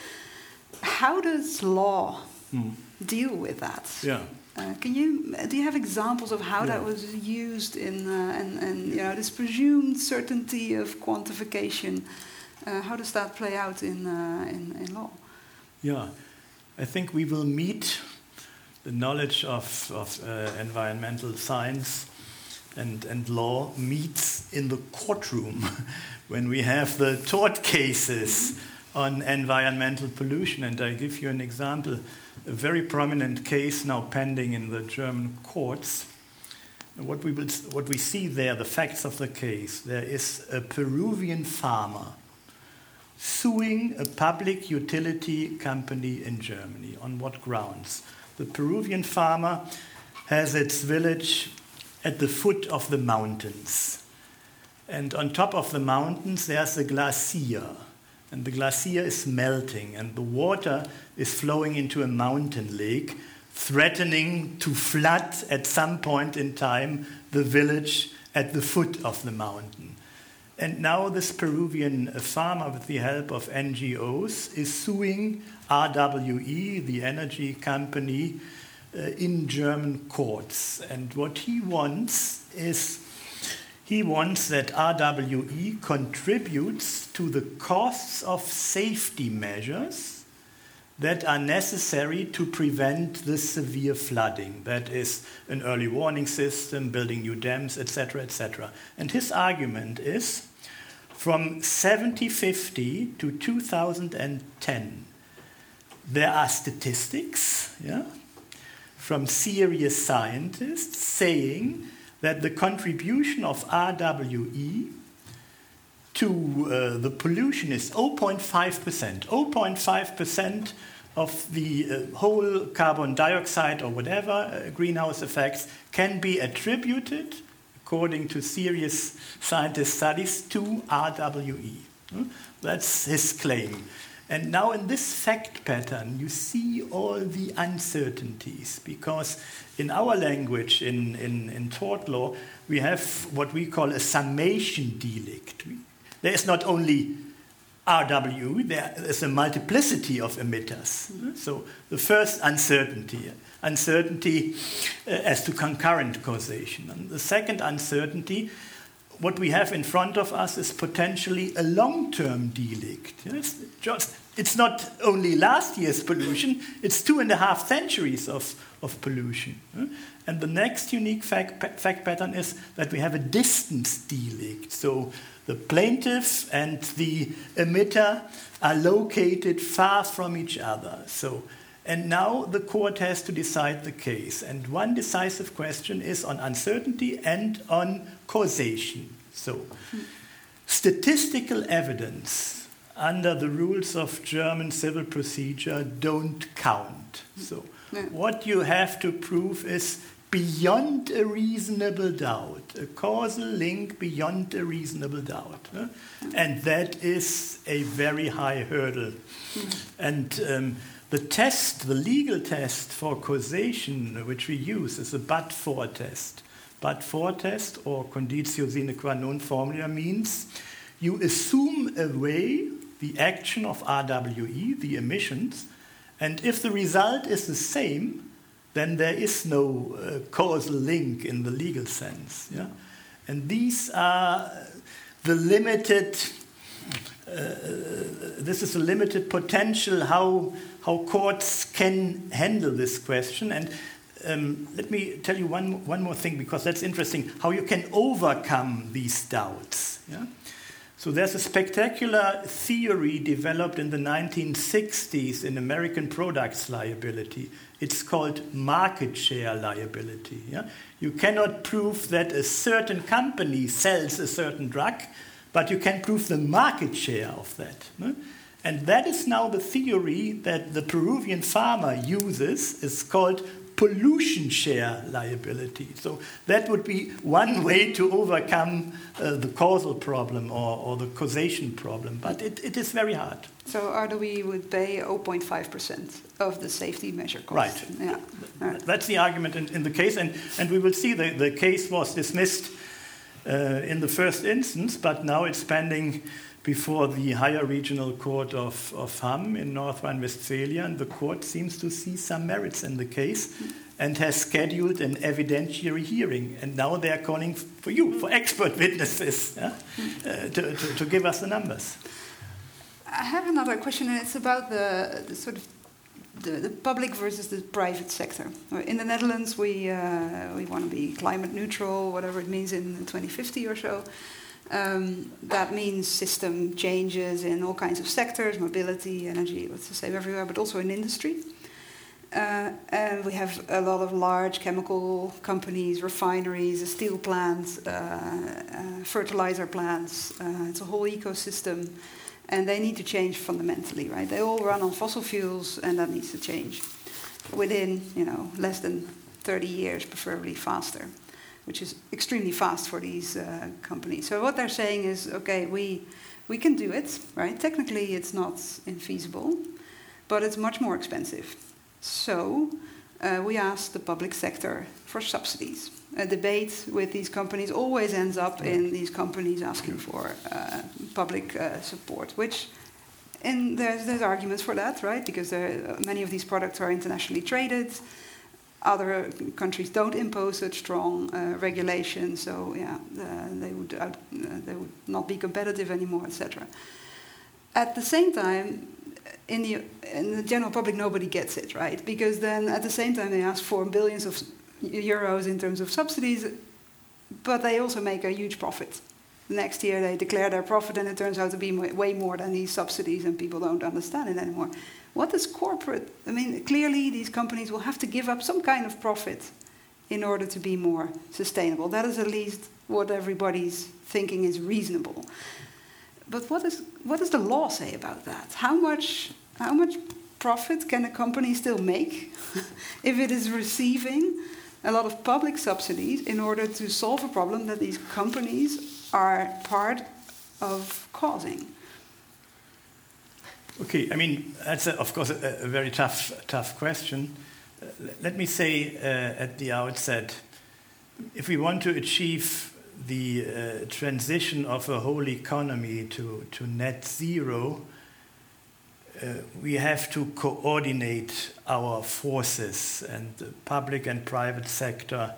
How does law mm. deal with that? Yeah. Uh, can you do you have examples of how yeah. that was used in uh, and, and you know this presumed certainty of quantification? Uh, how does that play out in, uh, in, in law? Yeah. I think we will meet the knowledge of, of uh, environmental science and, and law meets in the courtroom when we have the tort cases on environmental pollution. And I give you an example a very prominent case now pending in the German courts. What we, will, what we see there, the facts of the case, there is a Peruvian farmer suing a public utility company in Germany. On what grounds? The Peruvian farmer has its village at the foot of the mountains. And on top of the mountains, there's a glacier. And the glacier is melting, and the water is flowing into a mountain lake, threatening to flood at some point in time the village at the foot of the mountain. And now this Peruvian farmer, with the help of NGOs, is suing RWE, the energy company, uh, in German courts. And what he wants is he wants that RWE contributes to the costs of safety measures that are necessary to prevent the severe flooding. That is, an early warning system, building new dams, etc., etc. And his argument is from 7050 to 2010, there are statistics yeah, from serious scientists saying that the contribution of RWE to uh, the pollution is 0.5%. 0.5% of the uh, whole carbon dioxide or whatever uh, greenhouse effects can be attributed according to serious scientist studies, to RWE. Hmm? That's his claim. And now, in this fact pattern, you see all the uncertainties because in our language, in, in, in tort law, we have what we call a summation delict. There is not only RW, there is a multiplicity of emitters. So the first uncertainty uncertainty uh, as to concurrent causation. And the second uncertainty, what we have in front of us is potentially a long term delict. It's, just, it's not only last year's pollution, it's two and a half centuries of, of pollution. And the next unique fact, fact pattern is that we have a distance delict. So the plaintiff and the emitter are located far from each other. So and now the court has to decide the case. And one decisive question is on uncertainty and on causation. So, statistical evidence under the rules of German civil procedure don't count. So, what you have to prove is beyond a reasonable doubt, a causal link beyond a reasonable doubt. And that is a very high hurdle. Mm. And um, the test, the legal test for causation, which we use, is a but for test. But for test, or conditio sine qua non formula, means you assume away the action of RWE, the emissions, and if the result is the same, then there is no uh, causal link in the legal sense. Yeah? And these are the limited, uh, this is a limited potential how how courts can handle this question. And um, let me tell you one, one more thing, because that's interesting how you can overcome these doubts. Yeah? So there's a spectacular theory developed in the 1960s in American products liability. It's called market share liability. Yeah? You cannot prove that a certain company sells a certain drug, but you can prove the market share of that. Yeah? And that is now the theory that the Peruvian farmer uses. It's called pollution share liability. So that would be one way to overcome uh, the causal problem or, or, the causation problem, but it, it is very hard. So RWE would pay 0.5% of the safety measure cost. Right. Yeah. right. That's the argument in, in, the case, and, and we will see the, the case was dismissed uh, in the first instance, but now it's pending before the higher regional court of, of Hamm in North Rhine-Westphalia, and the court seems to see some merits in the case and has scheduled an evidentiary hearing. And now they are calling for you, for expert witnesses, yeah, uh, to, to, to, give us the numbers. I have another question, and it's about the, the sort of the, the, public versus the private sector. In the Netherlands, we, uh, we want to be climate neutral, whatever it means in 2050 or so. Um, that means system changes in all kinds of sectors, mobility, energy, what's the same everywhere, but also in industry. Uh, and we have a lot of large chemical companies, refineries, steel plants, uh, uh, fertilizer plants. Uh, it's a whole ecosystem. and they need to change fundamentally, right? They all run on fossil fuels, and that needs to change within, you know, less than 30 years, preferably faster, which is extremely fast for these uh, companies. So what they're saying is, okay, we we can do it, right? Technically, it's not infeasible, but it's much more expensive. So uh, we asked the public sector for subsidies. A debate with these companies always ends up in these companies asking for uh, public uh, support, which and there's, there's arguments for that, right? Because there, many of these products are internationally traded. Other countries don't impose such strong uh, regulations, so yeah, uh, they would uh, they would not be competitive anymore, etc. At the same time, in the in the general public, nobody gets it, right? Because then at the same time they ask for billions of euros in terms of subsidies, but they also make a huge profit. Next year they declare their profit, and it turns out to be way more than these subsidies, and people don't understand it anymore. What is corporate? I mean, clearly these companies will have to give up some kind of profit in order to be more sustainable. That is at least what everybody's thinking is reasonable. But what, is, what does the law say about that? How much, how much profit can a company still make if it is receiving a lot of public subsidies in order to solve a problem that these companies are part of causing? Okay, I mean, that's a, of course a, a, very tough, tough question. Uh, let me say uh, at the outset if we want to achieve the uh, transition of a whole economy to, to net zero, uh, we have to coordinate our forces, and the public and private sector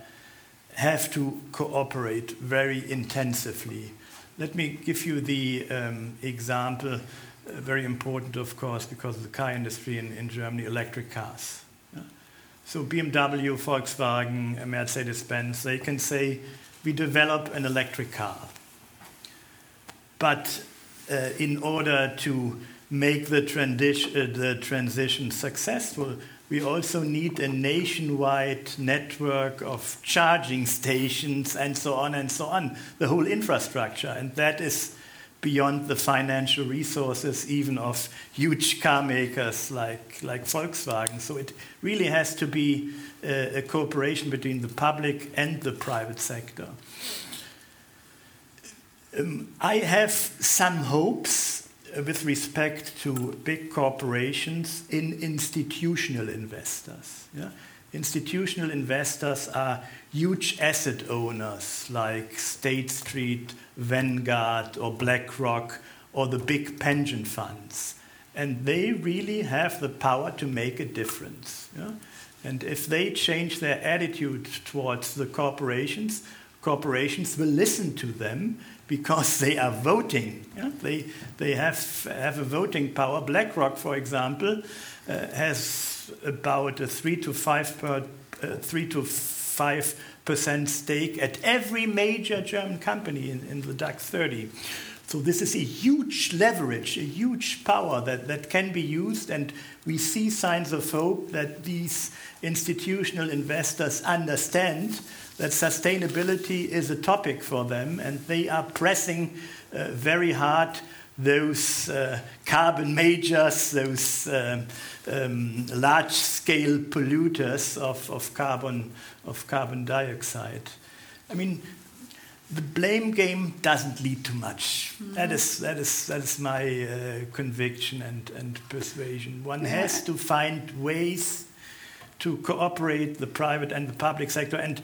have to cooperate very intensively. Let me give you the um, example uh, very important, of course, because of the car industry in, in Germany, electric cars. Yeah? So BMW, Volkswagen, Mercedes-Benz, they can say, we develop an electric car. But uh, in order to make the, transi- uh, the transition successful, we also need a nationwide network of charging stations and so on and so on, the whole infrastructure. And that is beyond the financial resources even of huge car makers like, like Volkswagen. So it really has to be a, a cooperation between the public and the private sector. Um, I have some hopes with respect to big corporations in institutional investors. Yeah? Institutional investors are huge asset owners like State Street, Vanguard, or BlackRock, or the big pension funds. And they really have the power to make a difference. Yeah? And if they change their attitude towards the corporations, corporations will listen to them because they are voting. Yeah? They, they have, have a voting power. BlackRock, for example, uh, has about a 3 to 5 per, uh, 3 to 5 percent stake at every major German company in, in the DAX 30. So this is a huge leverage, a huge power that, that can be used, and we see signs of hope that these institutional investors understand that sustainability is a topic for them, and they are pressing uh, very hard those uh, carbon majors, those uh, um, large-scale polluters of, of, carbon, of carbon dioxide. I mean, the blame game doesn't lead to much. Mm-hmm. That, is, that, is, that is my uh, conviction and, and persuasion. One has to find ways to cooperate the private and the public sector. And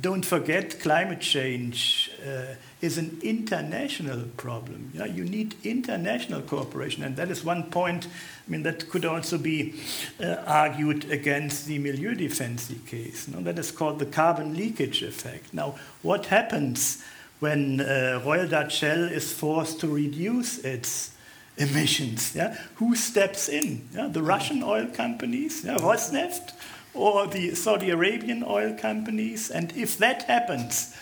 don't forget, climate change uh, is an international problem. Yeah? You need international cooperation, and that is one point. I mean, that could also be uh, argued against the Milieudefensie case. No? That is called the carbon leakage effect. Now, what happens when uh, Royal Dutch Shell is forced to reduce its emissions? Yeah? Who steps in? Yeah? The Russian oil companies, yeah? Rosneft, or the Saudi Arabian oil companies. And if that happens,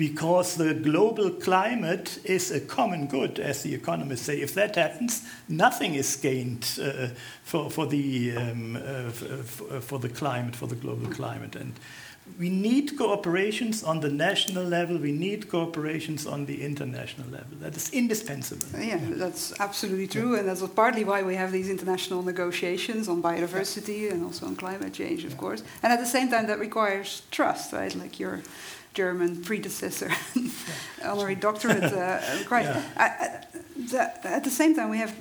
because the global climate is a common good, as the economists say. If that happens, nothing is gained uh, for, for, the, um, uh, for, for, the climate, for the global climate. And we need cooperations on the national level, we need cooperations on the international level. That is indispensable. Yeah, that's absolutely true, and that's partly why we have these international negotiations on biodiversity and also on climate change, of course. And at the same time, that requires trust, right? Like your German predecessor, honorary doctorate, uh, right? Yeah. I, I, the, at the same time, we have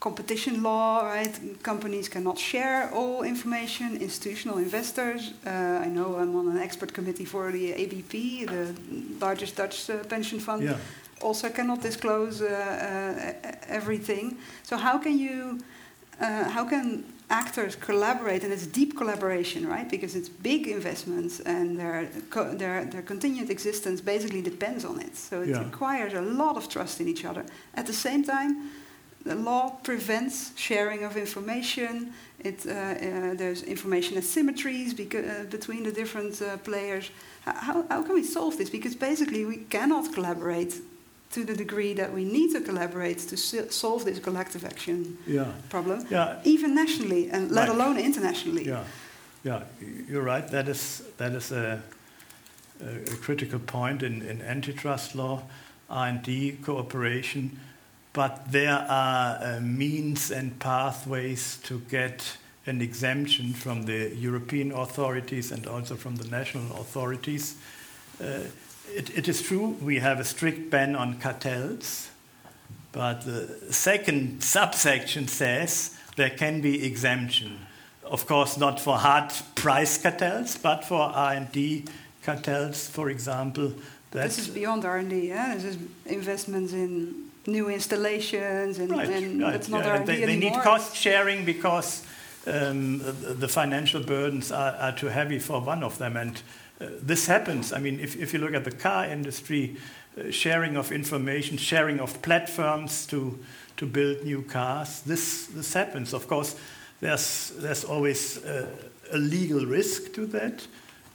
competition law, right? Companies cannot share all information. Institutional investors. Uh, I know I'm on an expert committee for the ABP, the largest Dutch uh, pension fund. Yeah. Also cannot disclose uh, uh, everything. So how can you? Uh, how can actors collaborate? And it's deep collaboration, right? Because it's big investments, and their co- their their continued existence basically depends on it. So it Yeah. requires a lot of trust in each other. At the same time the law prevents sharing of information. It, uh, uh, there's information asymmetries beca- uh, between the different uh, players. How, how can we solve this? Because basically, we cannot collaborate to the degree that we need to collaborate to solve this collective action Yeah. problem, Yeah. even nationally, and let Right. alone internationally. Yeah, yeah, you're right. That is that is a, a, critical point in, in antitrust law, R&D cooperation. But there are uh, means and pathways to get an exemption from the European authorities and also from the national authorities. Uh, it, it is true we have a strict ban on cartels, but the second subsection says there can be exemption. Of course, not for hard price cartels, but for R&D cartels, for example. That's This is beyond R&D. Yeah? This is investments in new installations, and, right. and right, it's not yeah, R&D They, they anymore. need cost sharing because um, the financial burdens are, are too heavy for one of them, and this happens. I mean, if, if you look at the car industry, uh, sharing of information, sharing of platforms to to build new cars, this this happens. Of course, there's there's always uh, a legal risk to that,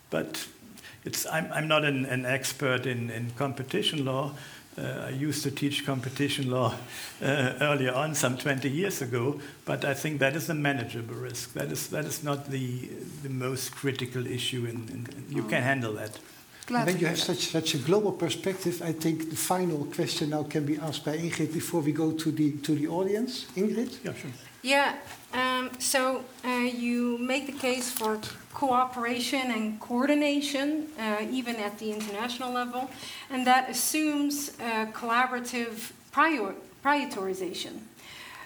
but it's, I'm, I'm not an, an expert in, in competition law. Uh, I used to teach competition law uh, earlier on, some 20 years ago, but I think that is a manageable risk. That is, that is not the, the most critical issue, in, in, you can handle that. Glad when you have such, such a global perspective, I think the final question now can be asked by Ingrid before we go to the, to the audience. Ingrid? Yeah, sure. Yeah, um, so uh, you make the case for cooperation and coordination, uh, even at the international level, and that assumes uh, collaborative prior- prioritization.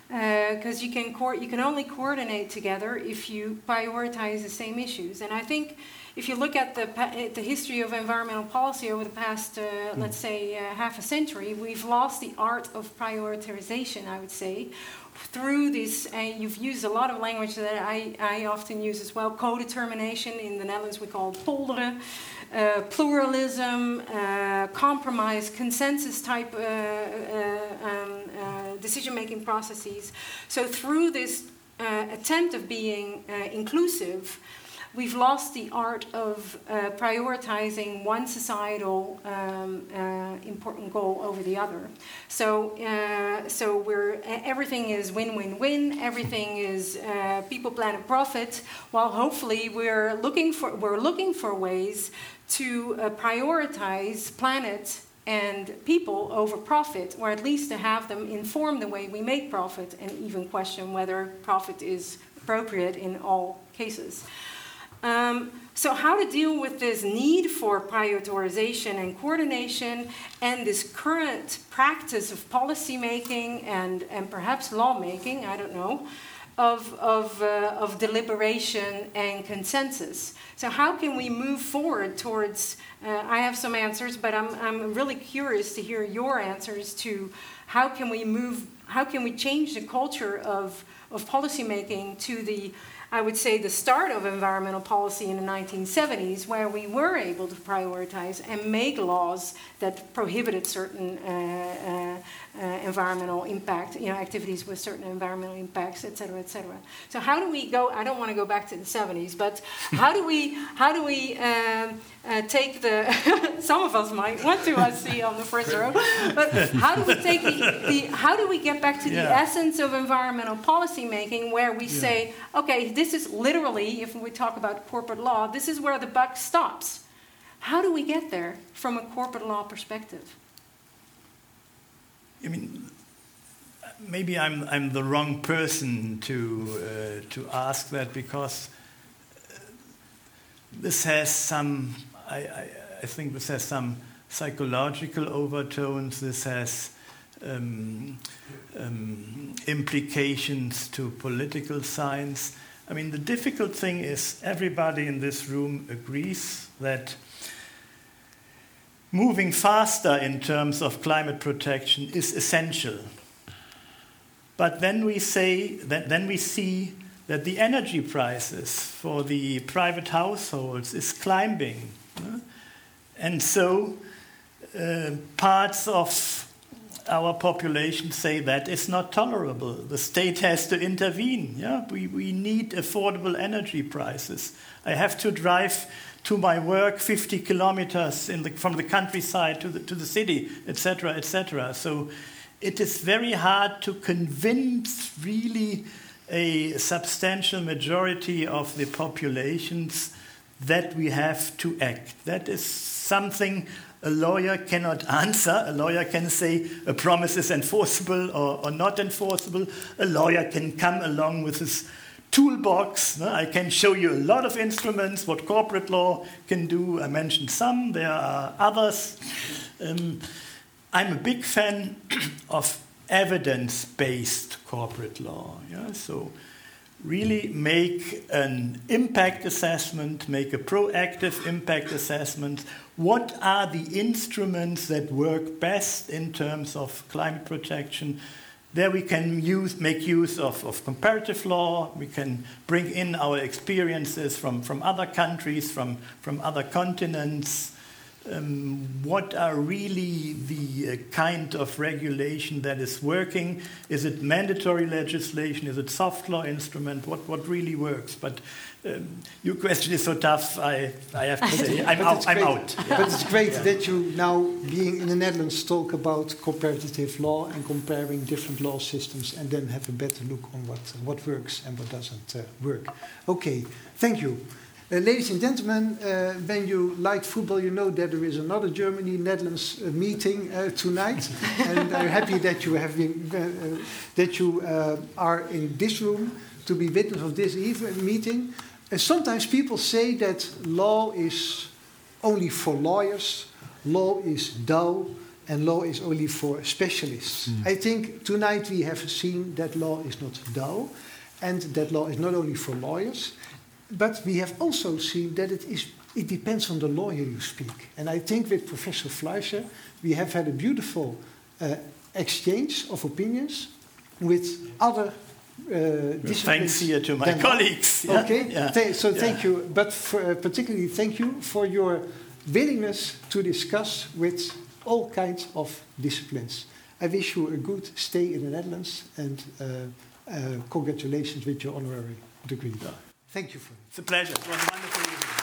Because you can you can only coordinate together if you prioritize the same issues, and I think if you look at the at the history of environmental policy over the past, uh, let's say, uh, half a century, we've lost the art of prioritization. I would say, through this, and you've used a lot of language that I, I often use as well. Co-determination in the Netherlands we call it polderen. Uh, pluralism, uh, compromise, consensus type uh, uh, um, uh, decision making processes. So, through this uh, attempt of being uh, inclusive, we've lost the art of uh, prioritizing one societal um, uh, important goal over the other. So, uh, so we're everything is win-win-win. Everything is uh, people, planet, profit. While hopefully we're looking for we're looking for ways to uh, prioritize planet and people over profit, or at least to have them inform the way we make profit, and even question whether profit is appropriate in all cases. Um, so, how to deal with this need for prioritization and coordination, and this current practice of policymaking and, and perhaps lawmaking, I don't know, of, of, uh, of deliberation and consensus. So, how can we move forward towards? Uh, I have some answers, but I'm, I'm really curious to hear your answers to how can we move, how can we change the culture of, of policymaking to the I would say, the start of environmental policy in the 1970s, where we were able to prioritize and make laws that prohibited certain uh, uh, environmental impact, you know, activities with certain environmental impacts, et cetera, et cetera. So how do we go? I don't want to go back to the 70s, but how do we how do we um, uh, take the? some of us might want to, I see on the first row, but how do we take the, the how do we get back to the essence of environmental policy making, where we say, okay, this is literally, if we talk about corporate law, this is where the buck stops. How do we get there from a corporate law perspective? I mean, maybe I'm, I'm the wrong person to, uh, to ask that because uh, this has some, I, I, I think this has some psychological overtones, this has um, um, implications to political science. I mean, the difficult thing is everybody in this room agrees that moving faster in terms of climate protection is essential. But then we say that then we see that the energy prices for the private households is climbing. And so uh, parts of our population say that is not tolerable. The state has to intervene. Yeah? We, we need affordable energy prices. I have to drive to my work 50 kilometers the, from the countryside to the, to the city, etc., etc. So it is very hard to convince really a substantial majority of the populations that we have to act. That is something a lawyer cannot answer. A lawyer can say a promise is enforceable or, or not enforceable. A lawyer can come along with his toolbox. I can show you a lot of instruments, what corporate law can do. I mentioned some, there are others. Um, I'm a big fan of evidence based corporate law. Yeah? So, really make an impact assessment, make a proactive impact assessment. What are the instruments that work best in terms of climate protection? There we can use, make use of, of comparative law. We can bring in our experiences from, from other countries, from, from other continents. Um, what are really the uh, kind of regulation that is working? Is it mandatory legislation? Is it soft law instrument? What, what really works? But um, your question is so tough, I, I have to say, I'm, out, I'm out. Yeah. But it's great that you now, being in the Netherlands, talk about comparative law and comparing different law systems, and then have a better look on what what works and what doesn't uh, work. Okay, thank you. Uh, ladies and gentlemen, uh, when you like football, you know that there is another Germany-Netherlands uh, meeting uh, tonight, and I'm happy that you have been, uh, uh, that you are in this room to be witness of this even meeting. Uh, sometimes people say that law is only for lawyers, law is dull, and law is only for specialists. I think tonight we have seen that law is not dull, and that law is not only for lawyers, but we have also seen that it is it depends on the lawyer you speak. And I think with Professor Fleischer, we have had a beautiful uh, exchange of opinions with other uh. Thanks here to my colleagues. yeah, Okay, yeah, so yeah. thank you. But for, uh, particularly thank you for your willingness to discuss with all kinds of disciplines. I wish you a good stay in the Netherlands and uh, uh, congratulations with your honorary degree. Thank you for It's a pleasure. It was wonderful evening.